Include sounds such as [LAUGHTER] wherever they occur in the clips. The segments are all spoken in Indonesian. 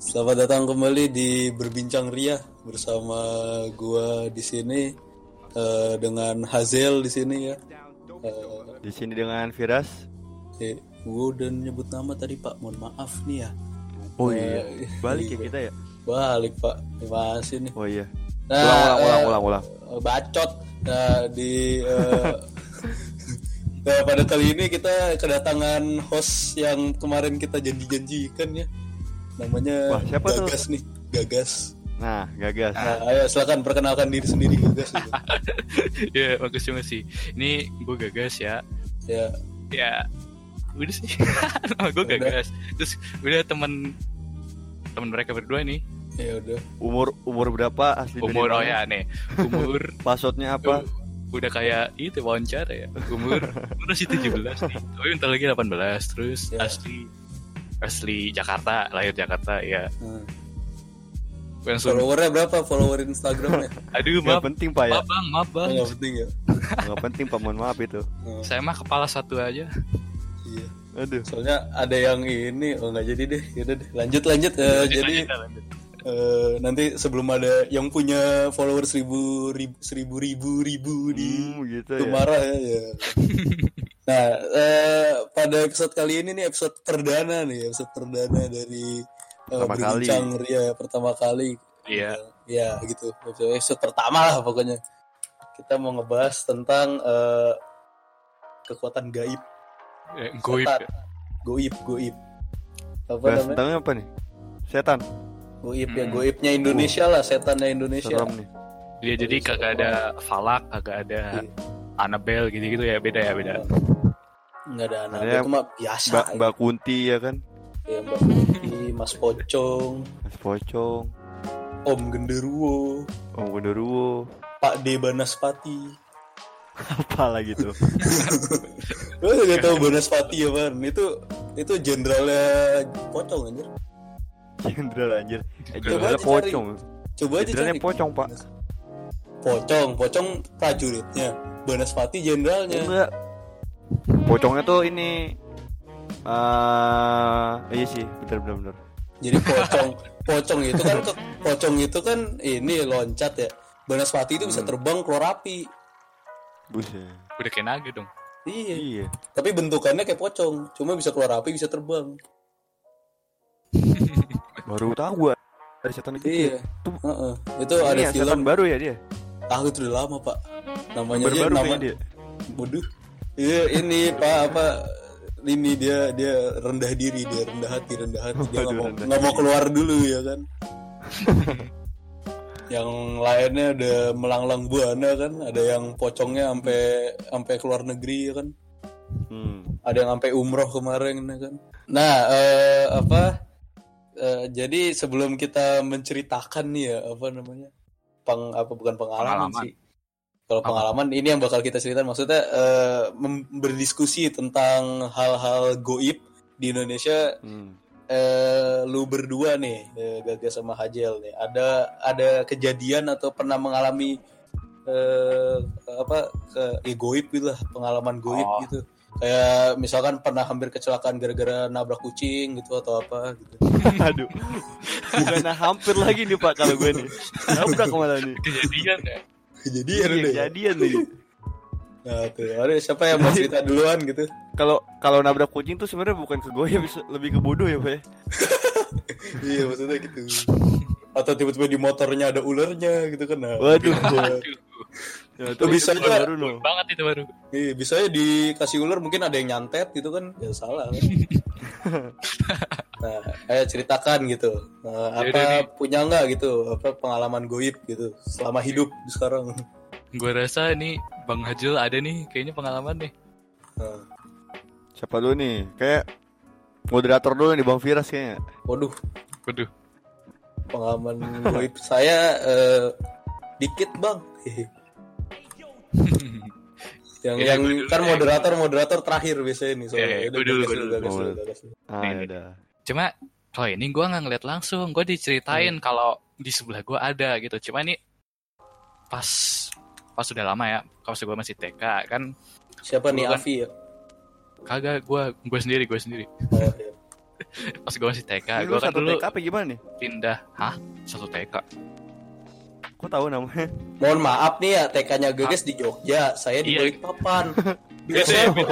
Selamat datang kembali di Berbincang Ria bersama gua di sini eh, dengan Hazel di sini ya. Eh, Di sini dengan Firas. eh, gua udah nyebut nama tadi Pak, mohon maaf nih ya. Oh Eh, iya. Balik ya iya. kita ya. Balik Pak, kasih nih. Oh iya. Nah, Ulang ulang ulang ulang ulang. bacot. Nah, di eh, [LAUGHS] nah, pada kali ini kita kedatangan host yang kemarin kita janji-janjikan ya. Namanya Wah, siapa tuh? Gagas nih, Gagas. Nah, gagas. Nah, ayo silakan perkenalkan diri sendiri Gagas. [LAUGHS] ya bagus juga sih ini gue gagas ya ya, ya udah sih [LAUGHS] nama gue gagas terus udah temen temen mereka berdua nih ya udah. Umur umur berapa asli dari umur oh ya nih umur [LAUGHS] Passwordnya apa? uh, udah kayak itu wawancara ya umur umur masih 17 nih tapi bentar lagi 18 terus Ya. asli asli Jakarta lahir Jakarta ya Nah, langsung followernya berapa? Follower Instagramnya? [LAUGHS] aduh maaf penting pak ya. maaf bang maaf bang Nggak penting ya. [LAUGHS] Nggak penting pak. Mohon maaf itu. Nah, saya mah kepala satu aja iya. Aduh. Soalnya ada yang ini, oh nggak jadi deh. Yaudah deh, lanjut lanjut. Eh, Lanjut, jadi lanjut, lanjut. eh, nanti sebelum ada yang punya follower seribu ribu seribu ribu, ribu di Hmm, gitu itu ya. marah ya. ya. [LAUGHS] nah, eh, pada episode kali ini nih episode perdana nih, episode perdana dari eh, Pertama kali. berbincang Ria pertama kali. iya Ya gitu. Episode pertama lah pokoknya. Kita mau ngebahas tentang eh, kekuatan gaib. Eh, goib Setan. ya. Goib, goib. Apa Bahas namanya? tentang apa nih? Setan. Goib ya, Hmm. goibnya Indonesia lah, setannya Indonesia. Serem nih. Dia jadi kagak ada falak, kagak ada Iya. Annabelle gitu-gitu ya beda ya beda. Nggak ada anak. Itu mah biasa. Mbak Mbak Kunti ya kan? Ya, Mbak Kunti, Mas Pocong, Mas Pocong. Om Genderuwo, Om Gondoruo. Pak D Banaspati. Apa lagi tuh? [LAUGHS] Lo udah tahu Banaspati ya, Ban? Itu itu jenderalnya Pocong anjir. Jenderal anjir. Eh, aja Pocong. Coba aja Jenderalnya cari. Pocong pak. Pocong, Pocong prajuritnya. Banaspati jenderalnya. Enggak. Pocongnya tuh ini. eh iya sih, bener bener bener. Jadi pocong, pocong itu kan ke- pocong itu kan ini loncat ya. Banaspati itu bisa terbang keluar api. Buset. Udah kayak naga dong. Iya. Iya. Tapi bentukannya kayak pocong, cuma bisa keluar api, bisa terbang. [LAUGHS] Baru tahu gua. Ada setan itu. Iya. Heeh. Itu Ini ada ya, setan film. baru ya dia. Ah itu udah lama pak. Namanya Baru aja baru nama. kayaknya dia. Waduh. Iya ini pak apa? Ini dia dia rendah diri, dia rendah hati, rendah hati. Dia nggak mau nggak mau keluar dulu ya kan. yang lainnya ada melanglang buana kan, ada yang pocongnya sampai sampai keluar negeri ya kan. Hmm. ada yang sampai umroh kemarin ya kan. Nah, eh, apa? eh, jadi sebelum kita menceritakan nih ya apa namanya? Peng apa bukan pengalaman, Pengalaman. sih. Kalau pengalaman ini yang bakal kita ceritakan maksudnya eh, mem- berdiskusi tentang hal-hal goib di Indonesia Hmm. eh, lu berdua nih eh, Gagas sama Hajel nih ada ada kejadian atau pernah mengalami eh, apa ke ya, goib gitu lah pengalaman goib Oh. gitu kayak misalkan pernah hampir kecelakaan gara-gara nabrak kucing gitu atau apa gitu [LAUGHS] Aduh. Bukan hampir lagi nih Pak kalau gue nih. Nabrak ke mana nih? Kejadian ya. Kejadian Iya, deh Kejadian nih. [LAUGHS] nah tuh ada siapa yang mau cerita duluan gitu Kalau kalau nabrak kucing tuh sebenarnya bukan ke goyah, bisa- lebih ke bodoh ya Pak. ya? [LAUGHS] iya maksudnya gitu atau tiba-tiba di motornya ada ularnya gitu kan nah, Waduh. Iya. Ya, Itu bisa itu aja. baru no. Banget itu baru. Iya, bisa ya dikasih ular mungkin ada yang nyantet gitu kan ya salah kan. [LAUGHS] nah ayo ceritakan gitu nah, Yaudah apa nih. punya nggak gitu apa pengalaman goib gitu selama hidup sekarang Gue rasa nih Bang Hajul ada nih kayaknya pengalaman nih. nah, Siapa dulu nih? Kayak moderator dulu nih Bang Firas kayaknya. waduh Waduh. pengalaman goib saya eh, dikit bang [LAUGHS] [LAUGHS] yang Ya, yang kan deh. moderator moderator terakhir biasanya nih soalnya Ya, gue dulu, gue dulu. Oh. Ah, udah. Cuma kalau ini gue nggak ngeliat langsung. Gue diceritain kalau di sebelah gue ada gitu. Cuma ini pas pas sudah lama ya. Pas gue masih TK kan siapa nih Bukan. Afi ya kagak gue gue sendiri gue sendiri. oh, iya. [LAUGHS] pas gue masih TK Ini gue kan satu dulu TK apa gimana nih? pindah hah satu TK Kok tahu namanya? Mohon maaf nih ya, TK-nya Geges di Jogja, saya di Iya. Balikpapan. Beda Beda, server,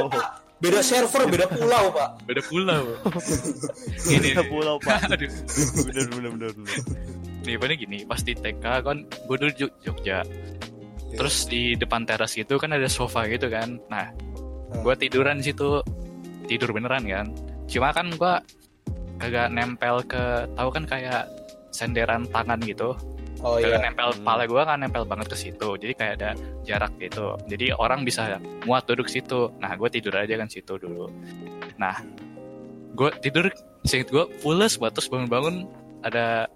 beda. Server, pulau, Pak. beda pulau [LAUGHS] ini Beda pulau, Pak. [LAUGHS] aduh bener bener bener. bener. nih pokoknya gini pas di TK kan gue dulu Jog- Jogja terus di depan teras gitu kan ada sofa gitu kan nah gue tiduran di situ tidur beneran kan cuma kan gue kagak nempel ke tahu kan kayak senderan tangan gitu Oh kagak iya. nempel Hmm. kepala gue kan nempel banget ke situ jadi kayak ada jarak gitu. Jadi orang bisa muat duduk situ. Nah gue tidur aja kan situ dulu. Nah gue tidur singkat gue pules banget terus bangun-bangun ada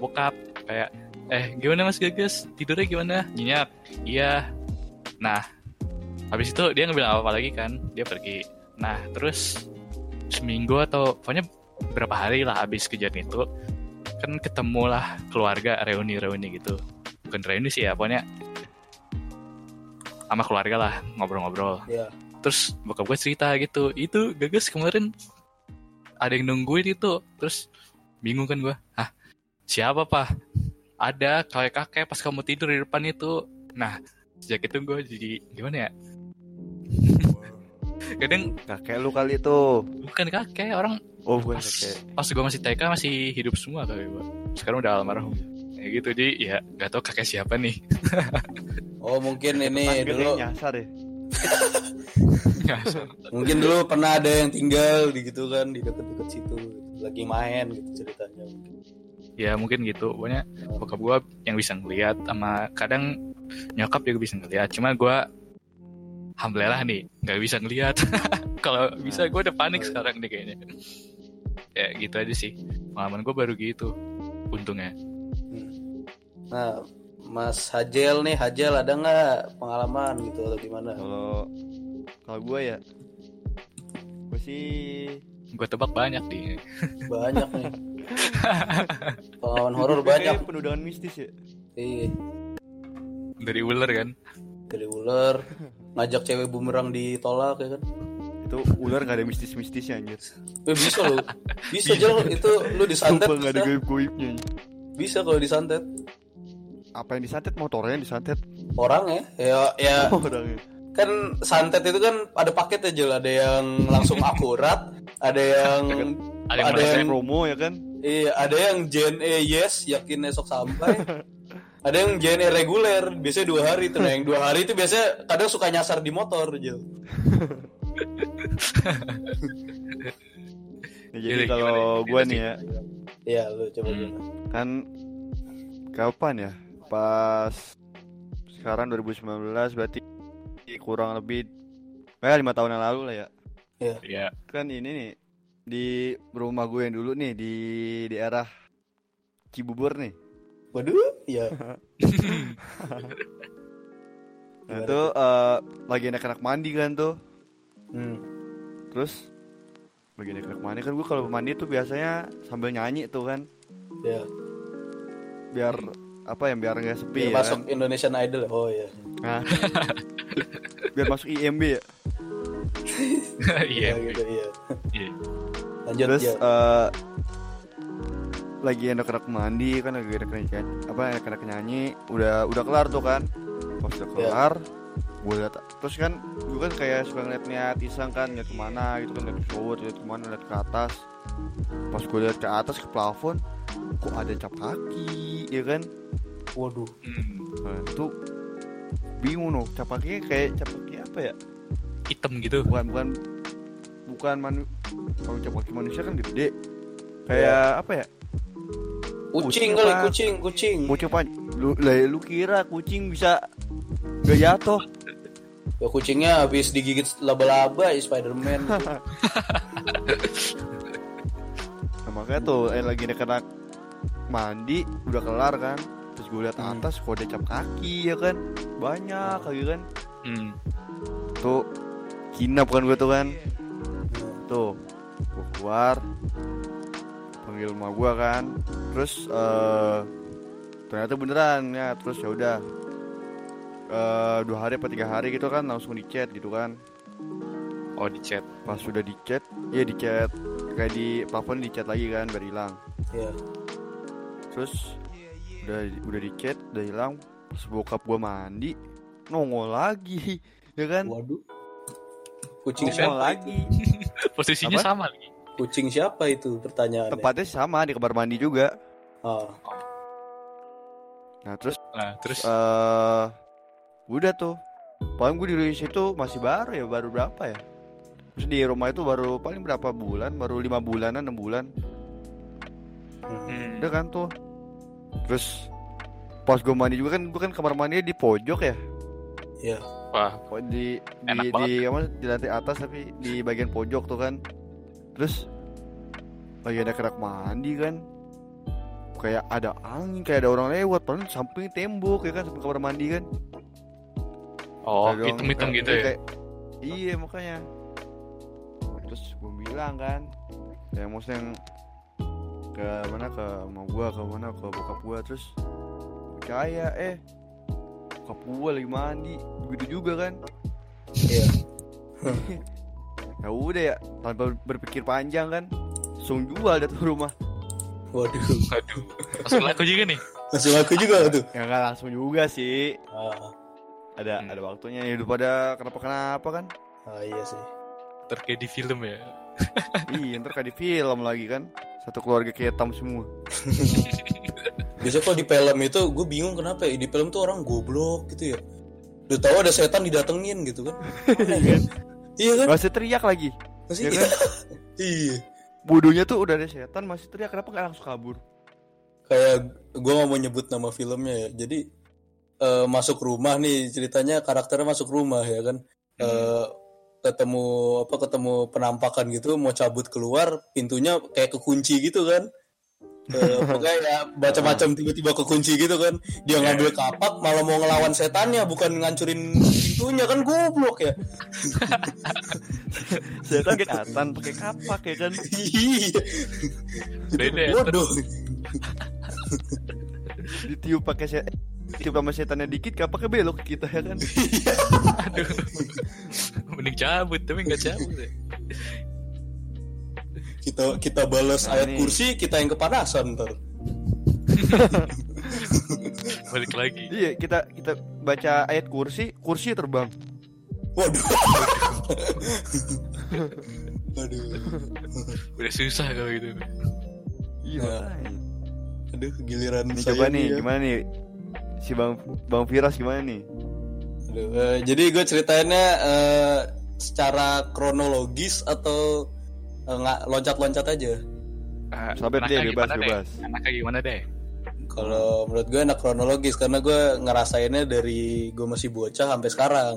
bokap kayak eh gimana mas gagas tidurnya gimana? Nyenyak iya. Nah habis itu dia nggak bilang apa-apa lagi kan dia pergi. Nah terus seminggu atau pokoknya berapa hari lah habis kejadian itu kan ketemu lah keluarga reuni-reuni gitu. Bukan reuni sih ya pokoknya sama keluarga lah ngobrol-ngobrol. Iya. terus bokap gue cerita gitu itu gagas kemarin ada yang nungguin itu. Terus bingung kan gue ah siapa pak? Ada kakek kakek pas kamu tidur di depan itu. Nah sejak itu gue jadi gimana ya? [LAUGHS] Kadang Kakek lu kali itu. bukan kakek orang Oh, bukan pas, kakek. pas gue masih TK masih hidup semua kali gue sekarang udah almarhum. Kayak gitu jadi ya nggak tahu kakek siapa nih. [LAUGHS] Oh mungkin ini dulu. nyasar ya. [LAUGHS] mungkin dulu pernah ada yang tinggal di gitu kan di deket-deket situ. Lagi main gitu ceritanya. ya mungkin gitu. Pokoknya bokap gue yang bisa ngeliat sama kadang nyokap juga bisa ngeliat. Cuma gue alhamdulillah nih nggak bisa ngeliat [LAUGHS] kalau bisa gue udah panik sekarang nih kayaknya. Ya gitu aja sih. Pengalaman gue baru gitu untungnya. Nah, Mas Hajel nih, Hajel ada nggak pengalaman gitu atau gimana? Kalau kalau gue ya, gue sih gue tebak banyak nih. Banyak nih. [LAUGHS] Pengalaman horor banyak. penuh dengan mistis ya. Iya, dari ular kan? Dari ular [LAUGHS] ngajak cewek bumerang ditolak ya kan. Itu ular gak ada mistis-mistisnya anjir. Eh, bisa lo. Bisa Jel itu lu disantet. Sumpah gak ada bisa. goib-goibnya. Bisa kalau disantet. Apa yang disantet motornya yang disantet Orang ya, ya, ya [LAUGHS] orangnya. kan santet itu kan ada paket aja ada yang langsung [LAUGHS] akurat, ada yang ada yang Ada yang- promo ya kan? Iya, ada yang JNE yes, yakin esok sampai. [LAUGHS] ada yang JNE reguler, biasanya dua hari tuh. Nah, yang dua hari itu biasanya kadang suka nyasar di motor, Jel. Ya, [LAUGHS] Jadi kalau gue nih ya, Iya, lu coba Hmm. gimana? kan kapan ya? Pas sekarang 2019 berarti kurang lebih ya lima tahun yang lalu lah ya. ya Kan ini nih di rumah gue yang dulu nih di daerah Cibubur nih. Waduh, iya. [LAUGHS] Nah, itu eh, lagi anak-anak mandi kan tuh. Hmm. Terus lagi anak-anak mandi kan gue kalau mandi tuh biasanya sambil nyanyi tuh kan Ya, biar apa ya biar nggak sepi biar ya masuk kan? Indonesian Idol. Oh iya. Nah, [LAUGHS] biar masuk IMB ya. [LAUGHS] iya Ya, gitu, iya. iya Lanjut Terus ya. Lagi anak-anak mandi kan lagi nyanyi, apa anak-anak nyanyi udah udah kelar tuh kan. Pas udah Ya. kelar, gue liat terus kan gue kan kayak suka ngeliat-ngeliat iseng kan ngeliat ke mana gitu kan ngeliat ke bawah ngeliat ke mana ngeliat ke atas. Pas gue liat ke atas ke plafon kok ada cap kaki ya kan? Waduh. Hmm, nah, itu bingung loh cap kakinya kayak cap kaki apa ya? Hitam gitu. Bukan bukan bukan manu kalau cap kaki manusia kan gede. Kayak apa ya Kucing Kucing kali, kucing, kucing. mau coba lu lah, lu kira kucing bisa gak jatuh? Ya kucingnya habis digigit laba-laba ya Spider-Man. nah, [LAUGHS] makanya tuh eh, lagi anak mandi udah kelar kan. Terus gue liat Hmm. atas kok ada cap kaki ya kan. Banyak lagi kan. Hmm. tuh kinap kan gue tuh kan. Tuh gue keluar panggil rumah gue kan. Terus eh ternyata beneran ya. Terus ya udah. Eh, dua hari apa tiga hari gitu kan langsung di chat gitu kan. Oh di chat pas sudah di chat ya di chat kayak di plafon di chat lagi kan biar hilang. Ya terus udah udah di chat udah hilang. Pas bokap gua mandi nongol lagi [LAUGHS] ya kan? Waduh. Kucing nongol lagi. [LAUGHS] Posisinya Apa? sama lagi. Kucing siapa itu? Pertanyaannya. Tempatnya sama di kamar mandi juga. Ah. Nah terus Nah, terus? Eh udah tuh. Paling gue di situ masih baru ya baru berapa ya? Terus di rumah itu baru paling berapa bulan? Baru lima bulanan enam bulan. Hmm, udah kan tuh. Terus pas gue mandi juga kan gue kan kamar mandinya di pojok ya? Ya wah, Oh, di di Enak di, apa, di lantai atas tapi di bagian pojok tuh kan terus lagi ada kerak mandi kan? Kayak ada angin kayak ada orang lewat padahal samping tembok ya kan? Samping kamar mandi kan? Oh, hitam-hitam kayak- gitu ya. kayak- iya makanya. Terus gue bilang kan? Ya maksudnya yang ke mana ke mau gua ke mana ke bokap gua terus percaya eh bokap gua lagi mandi begitu juga kan? Iya [LAUGHS] ya udah ya tanpa berpikir panjang kan. Langsung jual dah tuh rumah. Waduh. Aduh, langsung laku juga nih. langsung aku juga tuh ya nggak langsung juga sih. Ah, ada Hmm. ada waktunya hidup pada kenapa kenapa kan? Ah iya sih. Terkayak di film ya. [LAUGHS] iya ntar kayak di film lagi kan. Satu keluarga ketam semua. [LAUGHS] Biasanya kalau di film itu gue bingung kenapa ya. Di film tuh orang goblok gitu ya. Udah tahu ada setan didatengin gitu kan? [LAUGHS] Aneh kan? Iya kan? Masih teriak lagi. Masih ya kan? [LAUGHS] iya. Bodohnya tuh udah ada setan masih teriak. Kenapa nggak langsung kabur? Kayak gue nggak mau nyebut nama filmnya ya. Jadi eh, masuk rumah nih ceritanya karakternya masuk rumah ya kan. Eh, ketemu apa ketemu penampakan gitu mau cabut keluar pintunya kayak kekunci gitu kan pokoknya ya macam-macam tiba-tiba kekunci gitu kan dia ngambil kapak malah mau ngelawan setannya bukan ngancurin pintunya kan goblok ya [LAUGHS] setan kelihatan pakai kapak ya kan iya Beda ya. bodoh [LAUGHS] ditiup pakai setan tiup sama setannya dikit kapaknya belok ke kita ya kan Aduh. Mending cabut, tapi nggak cabut. ya. Kita kita balas Nah, ayat nih. kursi kita yang kepanasan ntar [LAUGHS] Balik lagi. iya kita kita baca ayat kursi kursi terbang waduh [LAUGHS] Aduh, Udah susah kalau gitu. iya Ya. makanya. aduh giliran Nih, saya coba nih ya. gimana nih si bang bang Firas gimana nih Aduh, eh, jadi gue ceritainnya eh, secara kronologis atau eh, nggak loncat-loncat aja. Sabet anaknya deh, bebas, gimana deh? bebas. Anaknya gimana deh? Kalau menurut gue enak kronologis karena gue ngerasainnya dari gue masih bocah sampai sekarang.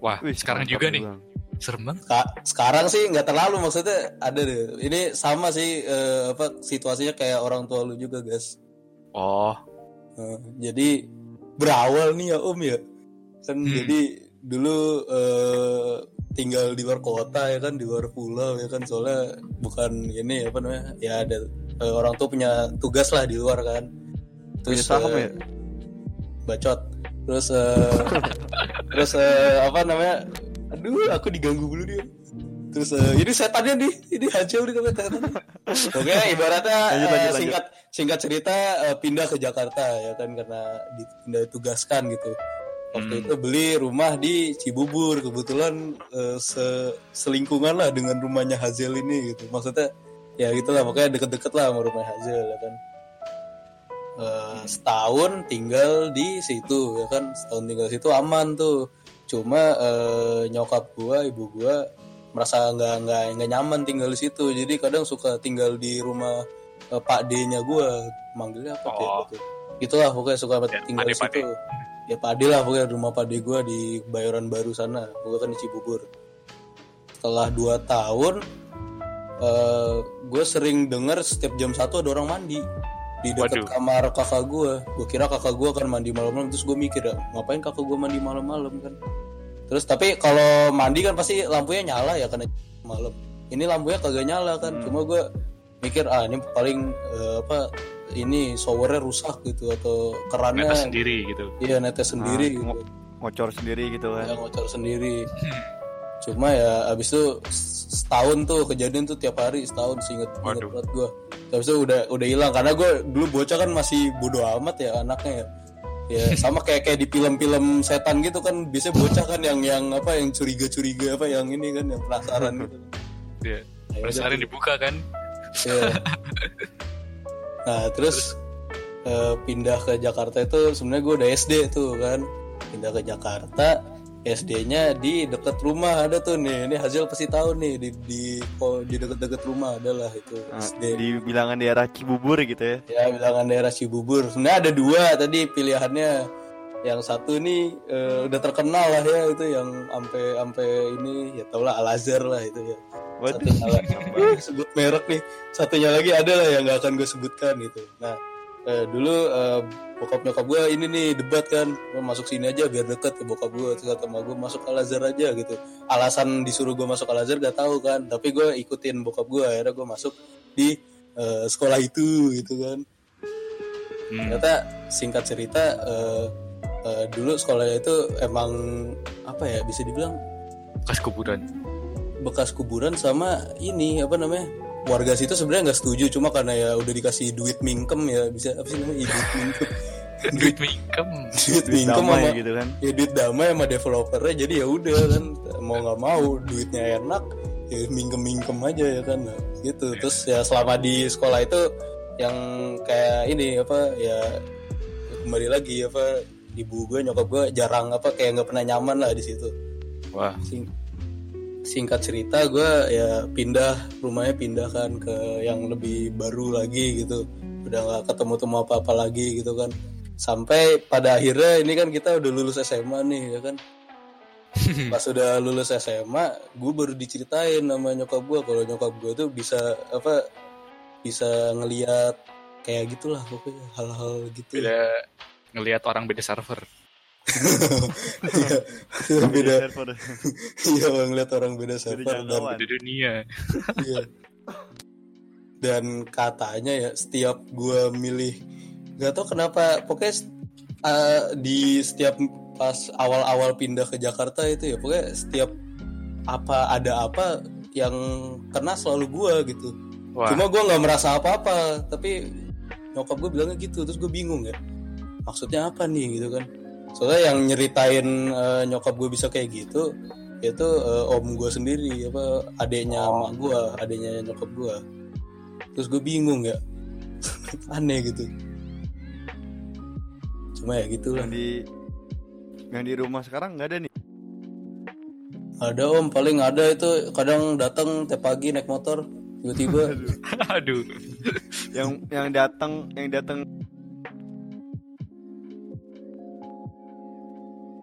Wah, Wih, sekarang juga nih. Bang. Serem banget. Ka- sekarang sih nggak terlalu maksudnya ada deh. Ini sama sih eh, apa situasinya kayak orang tua lu juga guys. Oh, Eh, jadi berawal nih ya Om ya. Kan Hmm. jadi dulu eh, tinggal di luar kota ya kan di luar pulau ya kan soalnya bukan ini apa namanya ya ada eh, orang tua punya tugas lah di luar kan. punya saham eh, ya bacot. Terus eh, [LAUGHS] terus eh, apa namanya? Aduh, aku diganggu dulu dia. Terus eh, ini setannya nih, ini hancur nih namanya setan. Oke, ibaratnya [LAUGHS] Lanjut, eh, lanjut, lanjut. singkat singkat cerita eh, pindah ke Jakarta ya kan karena dipindah tugaskan gitu. Waktu Hmm. itu beli rumah di Cibubur kebetulan eh, se selingkungan lah dengan rumahnya Hazel ini gitu. Maksudnya ya gitulah pokoknya deket-deket lah sama rumah Hazel ya kan. Eh, setahun tinggal di situ ya kan setahun tinggal di situ aman tuh cuma eh, nyokap gua ibu gua merasa nggak nggak nggak nyaman tinggal di situ jadi kadang suka tinggal di rumah eh, Pak D-nya gua manggilnya apa Oh. gitu itulah pokoknya suka Ya, tinggal di situ ya Pak D lah pokoknya rumah Pak D gua di Bayoran Baru sana. Gua kan di Cibubur. Setelah dua tahun eh gue sering dengar setiap jam satu ada orang mandi di dekat kamar kakak gue gue kira kakak gue akan mandi malam-malam terus gue mikir ya ngapain kakak gue mandi malam-malam kan? Terus tapi kalau mandi kan pasti lampunya nyala ya karena malam. Ini lampunya kagak nyala kan? Hmm. cuma gue mikir ah ini paling eh, apa ini showernya rusak gitu atau kerannya Ternyata sendiri gitu. iya netes sendiri Ah, gitu ngocor sendiri gitu ya kan ngocor sendiri cuma ya abis itu setahun tuh kejadian tuh tiap hari setahun sih inget, banget gue habis itu udah udah hilang karena gue dulu bocah kan masih bodoh amat ya anaknya ya ya [LAUGHS] sama kayak kayak di film-film setan gitu kan biasanya bocah kan yang yang apa yang curiga-curiga apa yang ini kan yang penasaran gitu Iya. Ya Penasaran dibuka kan? Iya. [LAUGHS] nah terus eh, pindah ke Jakarta itu sebenarnya gue udah SD tuh kan. Pindah ke Jakarta SD-nya di dekat rumah ada tuh nih. Ini hasil pasti tahu nih di di oh, di dekat-dekat rumah adalah itu Nah, SD di bilangan daerah Cibubur gitu ya? Ya bilangan daerah Cibubur. Sebenarnya ada dua tadi pilihannya. Yang satu nih eh, udah terkenal lah ya itu yang ampe ampe ini ya tau lah Al Azhar lah itu ya. Satunya lagi [LAUGHS] sebut merek nih. Satunya lagi ada lah yang nggak akan gue sebutkan gitu. Nah eh, dulu eh, bokap nyokap gue ini nih debat kan. "Lo masuk sini aja biar deket ke bokap gue. Terus kata gue masuk Al Azhar aja gitu. Alasan disuruh gue masuk Al Azhar gak tahu kan. Tapi gue ikutin bokap gue akhirnya gue masuk di eh, sekolah itu gitu kan. Hmm. ternyata singkat cerita eh, eh, dulu sekolahnya itu emang apa ya bisa dibilang Bekas kuburan. Bekas kuburan sama ini apa namanya warga situ sebenarnya nggak setuju cuma karena ya udah dikasih duit mingkem ya bisa apa sih namanya Ih, duit mingkem. [LAUGHS] Duit mingkem. duit Duit mingkem damai sama gitu kan. ya duit damai sama developernya jadi ya udah kan mau nggak mau duitnya enak ya mingkem mingkem aja ya kan gitu. Terus ya selama di sekolah itu yang kayak ini apa ya kembali lagi apa ibu gue nyokap gue jarang apa kayak nggak pernah nyaman lah di situ. Wah, Sing- singkat cerita gue ya pindah rumahnya pindah kan ke yang lebih baru lagi gitu. Udah nggak ketemu temu apa apa lagi gitu kan. Sampai pada akhirnya ini kan kita udah lulus SMA nih ya kan? [LAUGHS] Pas udah lulus SMA gue baru diceritain sama nyokap gue kalau nyokap gue tuh bisa apa bisa ngeliat kayak gitulah pokoknya hal-hal gitu. Beda ngelihat orang beda server. [LAUGHS] Iya, beda server. [LAUGHS] iya ngeliat orang beda server dan. Beda dunia. [LAUGHS] Iya. Dan katanya ya setiap gua milih nggak tahu kenapa pokoknya uh, di setiap pas awal-awal pindah ke Jakarta itu ya pokoknya setiap apa ada apa yang kena selalu gua gitu. Wah, Cuma gua nggak merasa apa-apa tapi nyokap gue bilangnya gitu terus gue bingung ya maksudnya apa nih gitu kan soalnya yang nyeritain eh, nyokap gue bisa kayak gitu itu eh, om gue sendiri apa adiknya mak gue adiknya nyokap gue terus gue bingung ya. [LAUGHS] Aneh gitu. Cuma ya gitulah yang di yang di rumah sekarang nggak ada nih? Ada om paling ada itu kadang datang tiap pagi naik motor tiba-tiba. [LAUGHS] Aduh. yang yang datang yang datang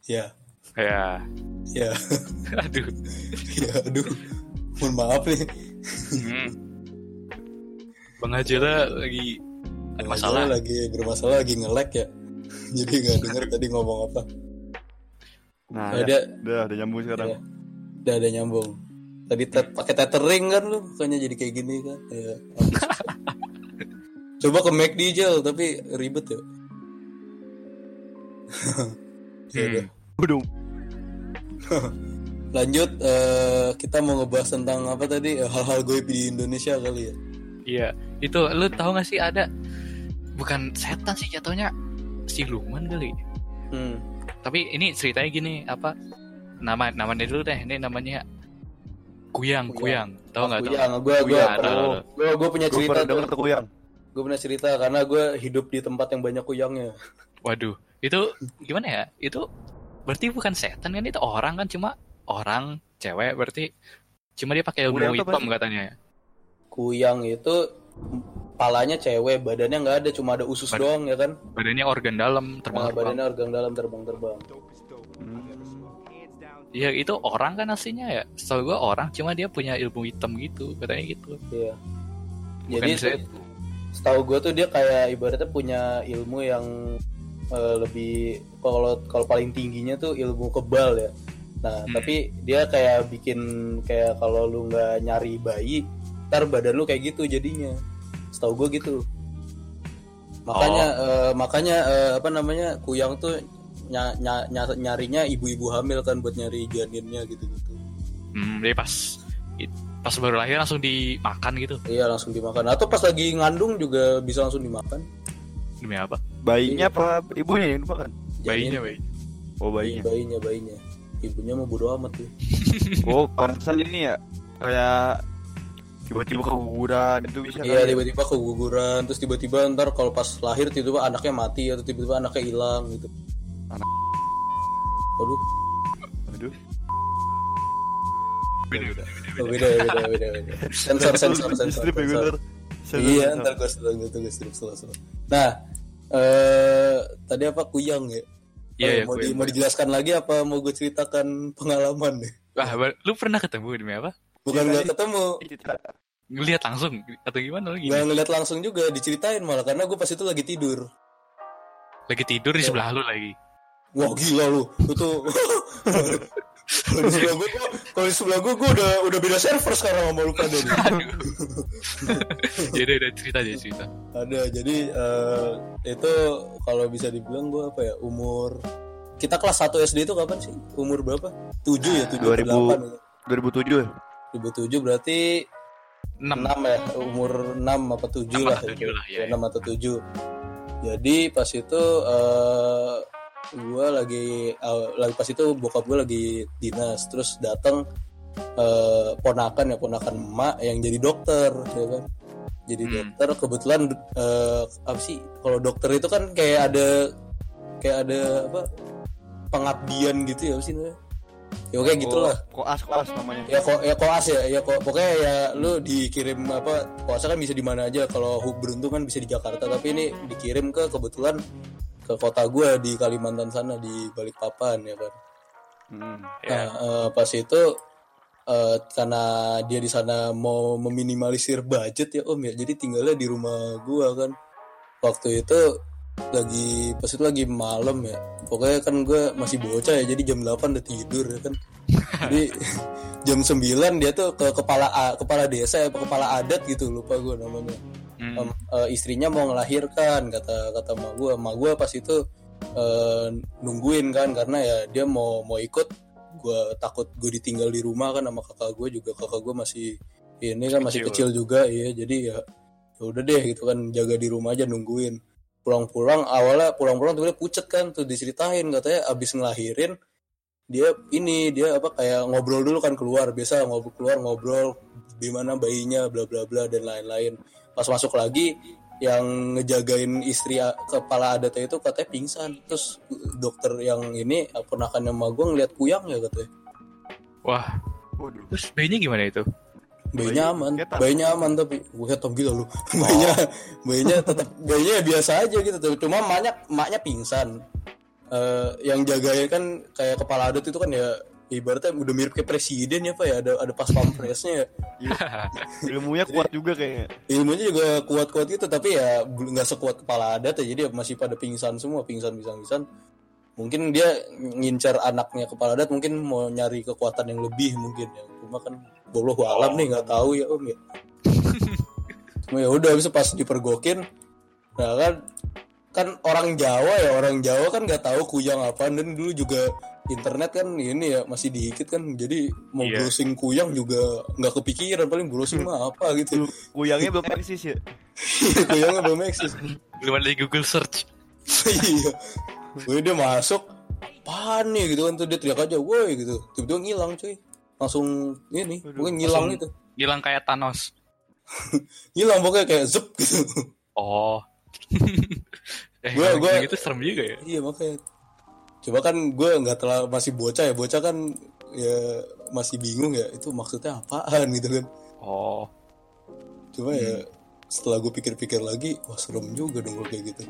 ya Ya, ya [LAUGHS] aduh. ya aduh mohon maaf nih Hmm. Bang Hajara lagi ada masalah. Masalah lagi bermasalah lagi nge-lag ya. Jadi nggak denger tadi ngomong apa. nah Nah, ya, dia udah udah nyambung sekarang ya, udah ada nyambung. Tadi tet, pakai tethering kan lu, bukannya jadi kayak gini kan. Ya. Coba ke McD Jel, tapi ribet ya. [LAUGHS] ya udah. Udah [LAUGHS] Lanjut eh, kita mau ngebahas tentang apa tadi Eh, hal-hal gue di Indonesia kali ya. Iya, itu lu tahu gak sih ada bukan setan sih jatuhnya siluman kali. Hmm. Tapi ini ceritanya gini, apa nama namanya dulu deh. Ini namanya Kuyang, Kuyang. Kuyang. Tahu nggak tuh? Yang gue gue Kuyang, gue gue punya cerita tuh. tuh kuyang Gue pernah cerita karena gue hidup di tempat yang banyak kuyangnya. Waduh, itu gimana ya? Itu berarti bukan setan kan itu orang kan cuma orang cewek berarti cuma dia pakai ilmu hitam katanya. Kuyang itu palanya cewek, badannya nggak ada, cuma ada usus Bad- doang ya kan. Badannya organ dalam Nah, terbang-terbang. badannya organ dalam terbang-terbang. Iya itu orang kan aslinya ya. Setahu gua orang cuma dia punya ilmu hitam gitu katanya gitu. Iya. Bukan Jadi set- setahu gue tuh dia kayak ibaratnya punya ilmu yang eh, lebih kalau kalau paling tingginya tuh ilmu kebal ya. Nah, Hmm. tapi dia kayak bikin kayak kalau lu nggak nyari bayi, ntar badan lu kayak gitu jadinya. Setahu gue gitu. Makanya eh, makanya eh, apa namanya kuyang tuh ny- ny- ny- nyarinya ibu-ibu hamil kan buat nyari janinnya gitu-gitu. Hmm, jadi pas pas baru lahir langsung dimakan gitu. iya langsung dimakan atau pas lagi ngandung juga bisa langsung dimakan Demi apa? Bayinya apa ibunya yang dimakan? Bayinya, Janin. bayi. Oh bayinya bayinya. bayinya bayinya ibunya mau bodo amat tuh [LAUGHS] Oh pantesan ini ya kayak tiba-tiba keguguran itu bisa iya ya? tiba-tiba keguguran terus tiba-tiba ntar kalau pas lahir tiba-tiba anaknya mati atau tiba-tiba anaknya hilang gitu Anak- Aduh. oh, beda ya, beda, beda, beda. [LAUGHS] Sensor, sensor, sensor. Sensor. Iya, ntar gue setelah gitu gue strip setelah setelah. Nah, eh tadi apa kuyang ya? Iya, Oh, iya, mau, di- mau dijelaskan lagi apa mau gue ceritakan pengalaman nih? Wah, lu pernah ketemu demi apa? Bukan Iya, nggak tadi. ketemu, Ngelihat langsung atau gimana lagi? nggak ngeliat langsung juga diceritain malah karena gue pas itu lagi tidur. Lagi tidur di sebelah lu lagi. Wah gila lu, itu. [LAUGHS] kalau di sebelah gue, kalau di sebelah gue, gue udah udah beda server sekarang sama lu pada nih. [LAUGHS] Jadi udah cerita aja cerita. Ada, jadi eh, itu kalau bisa dibilang gue apa ya umur kita kelas 1 SD itu kapan sih? Umur berapa? 7 ya, 7 2000. 8 ya. 2007 ya? 2007 berarti 6. 6 ya, umur 6 apa 7 6 lah. atau itu. 7 lah, ya, Ya, 6 atau 7. Jadi pas itu eh gua lagi eh, lagi pas itu bokap gue lagi dinas terus datang eh ponakan ya ponakan emak yang jadi dokter ya kan. Jadi Hmm. dokter kebetulan eh apa sih kalau dokter itu kan kayak ada kayak ada apa pengabdian gitu ya apa sih? Ya gitulah Oh, koas koas namanya. ya kok ya koas ya ya kok pokoknya ya lu dikirim apa koasnya kan bisa di mana aja kalau beruntung kan bisa di Jakarta tapi ini dikirim ke kebetulan ke kota gue di Kalimantan sana di Balikpapan ya kan. Hmm. Ya. nah eh, pas itu eh, karena dia di sana mau meminimalisir budget ya om ya. Jadi tinggalnya di rumah gua kan. Waktu itu lagi pas itu lagi malam ya. Pokoknya kan gue masih bocah ya. Jadi jam 8 udah tidur ya kan. Jadi [LAUGHS] jam 9 dia tuh ke kepala kepala desa ya kepala adat gitu lupa gue namanya Hmm. Em, eh, istrinya mau ngelahirkan kata kata emak gue emak gue pas itu eh, nungguin kan karena ya dia mau mau ikut. Gue takut gue ditinggal di rumah kan sama kakak gue juga. Kakak gue masih ini kan masih Kecil. kecil juga iya. Jadi ya ya udah deh gitu kan jaga di rumah aja nungguin. Pulang-pulang awalnya pulang-pulang tuh dia pucet kan tuh diceritain katanya abis ngelahirin dia ini dia apa kayak ngobrol dulu kan keluar. Biasa ngobrol keluar ngobrol gimana bayinya bla bla bla dan lain-lain pas masuk lagi yang ngejagain istri kepala adatnya itu katanya pingsan. Terus dokter yang ini ponakannya sama gue ngeliat kuyang ya katanya. Wah, Waduh. terus bayinya gimana itu? bayinya aman. bayinya aman tapi gue ketam gila lu. [LAUGHS] Bayinya bayinya tetap bayinya ya biasa aja gitu tuh. Cuma emaknya emaknya pingsan. Eh, yang jagain kan kayak kepala adat itu kan ya ibaratnya udah mirip kayak presiden ya pak ya. Ada ada pas pampresnya ya. [LAUGHS] Ilmunya kuat juga kayaknya. ilmunya juga kuat-kuat gitu tapi ya nggak sekuat kepala adat ya. Jadi ya masih pada pingsan semua pingsan pingsan pingsan mungkin dia ngincar anaknya kepala adat mungkin mau nyari kekuatan yang lebih mungkin ya. Cuma kan boloh alam nih nggak tahu ya om ya. [LAUGHS] Cuma ya udah bisa pas dipergokin nah kan kan orang Jawa ya orang Jawa kan nggak tahu kuyang apa. Dan dulu juga internet kan ini ya masih dikit kan jadi mau Iya. browsing kuyang juga nggak kepikiran paling browsing mah apa gitu Kuyangnya belum eksis ya. [LAUGHS] kuyangnya belum eksis Belum ada di Google search. [LAUGHS] iya gue dia masuk apaan nih gitu kan tuh dia teriak aja woi gitu tiba-tiba ngilang cuy langsung ini pokoknya ngilang gitu Hilang kayak Thanos. [LAUGHS] ngilang pokoknya kayak zep gitu Oh. eh, Gua- kalau gua- gitu serem juga ya. iya makanya coba kan gue nggak terlalu masih bocah ya bocah kan ya masih bingung ya itu maksudnya apaan gitu kan Oh. cuma ya setelah gue pikir-pikir lagi wah serem juga dong kalau kayak gitu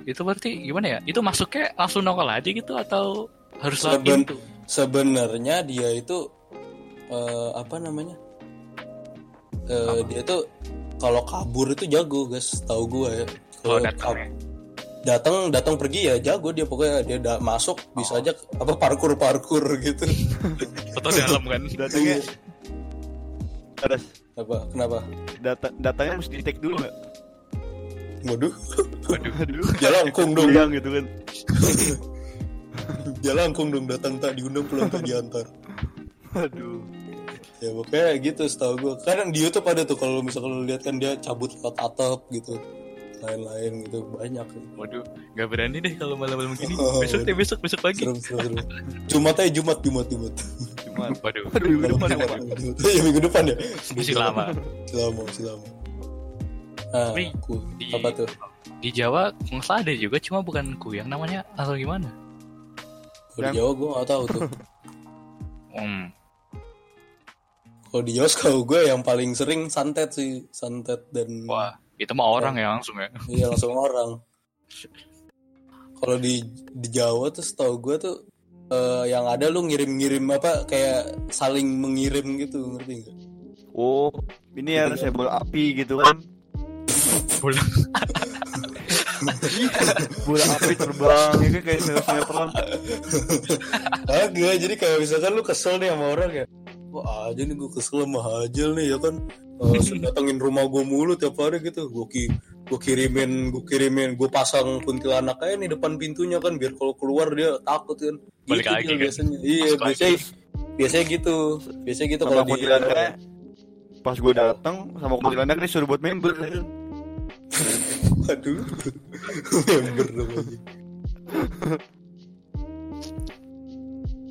Itu berarti gimana ya? Itu masuknya langsung nongol aja gitu atau harus Seben- login tuh? sebenarnya dia itu eh, apa namanya Eh, dia tuh kalau kabur itu jago guys tahu gue ya Kalau Kalau ya. Datang datang pergi ya jago dia pokoknya dia udah masuk bisa aja apa parkur parkur gitu [LAUGHS] Atau dalam kan? Datanya ada apa kenapa data datanya mesti di take dulu nggak? waduh Waduh. Aduh. jalangkung dong Kuyang gitu kan. jalangkung dong datang tak diundang pulang tak diantar Aduh. ya pokoknya gitu setahu gue kadang di YouTube ada tuh kalau misalkan lu lihat kan dia cabut lewat atap gitu lain-lain gitu banyak Waduh, gak berani deh kalau malam-malam gini. Oh, Besok deh, besok, besok lagi. serem serem serem Jumat aja Jumat Jumat Jumat Cuma Waduh, Aduh, minggu depan Jumat? Jumat. ya minggu depan ya masih lama. masih lama masih lama ah Tapi aku di- apa tuh Di Jawa nggak salah ada juga, cuma bukan kuyang namanya atau gimana? kalau di Jawa gue gak tahu tuh Hmm. kalau di Jawa setahu gue yang paling sering santet sih santet dan Wah, itu mah orang ya langsung ya. [LAUGHS] Iya langsung orang. Kalau di di Jawa tuh setahu gue tuh eh, yang ada lu ngirim-ngirim apa kayak saling mengirim gitu ngerti nggak? Oh, ini ya saya bola api gitu kan. Bola. [LAUGHS] Bola api terbang ya kan kayak sinetron. Kagak jadi kayak misalkan lu kesel nih sama orang ya. Wah aja nih gue kesel sama Hajel nih ya kan. Uh, datengin rumah gue mulu tiap hari gitu. Gue ki gue kirimin gue kirimin gue pasang kuntilanak aja nih depan pintunya kan biar kalau keluar dia takut kan. Balik Gitu lagi kan? biasanya. Iya Masuk biasanya biasanya gitu. Biasanya gitu kalau di kuntilanaknya pas gue datang sama kuntilanak dia suruh buat member [LAUGHS] ya. Aduh. Member dong lagi.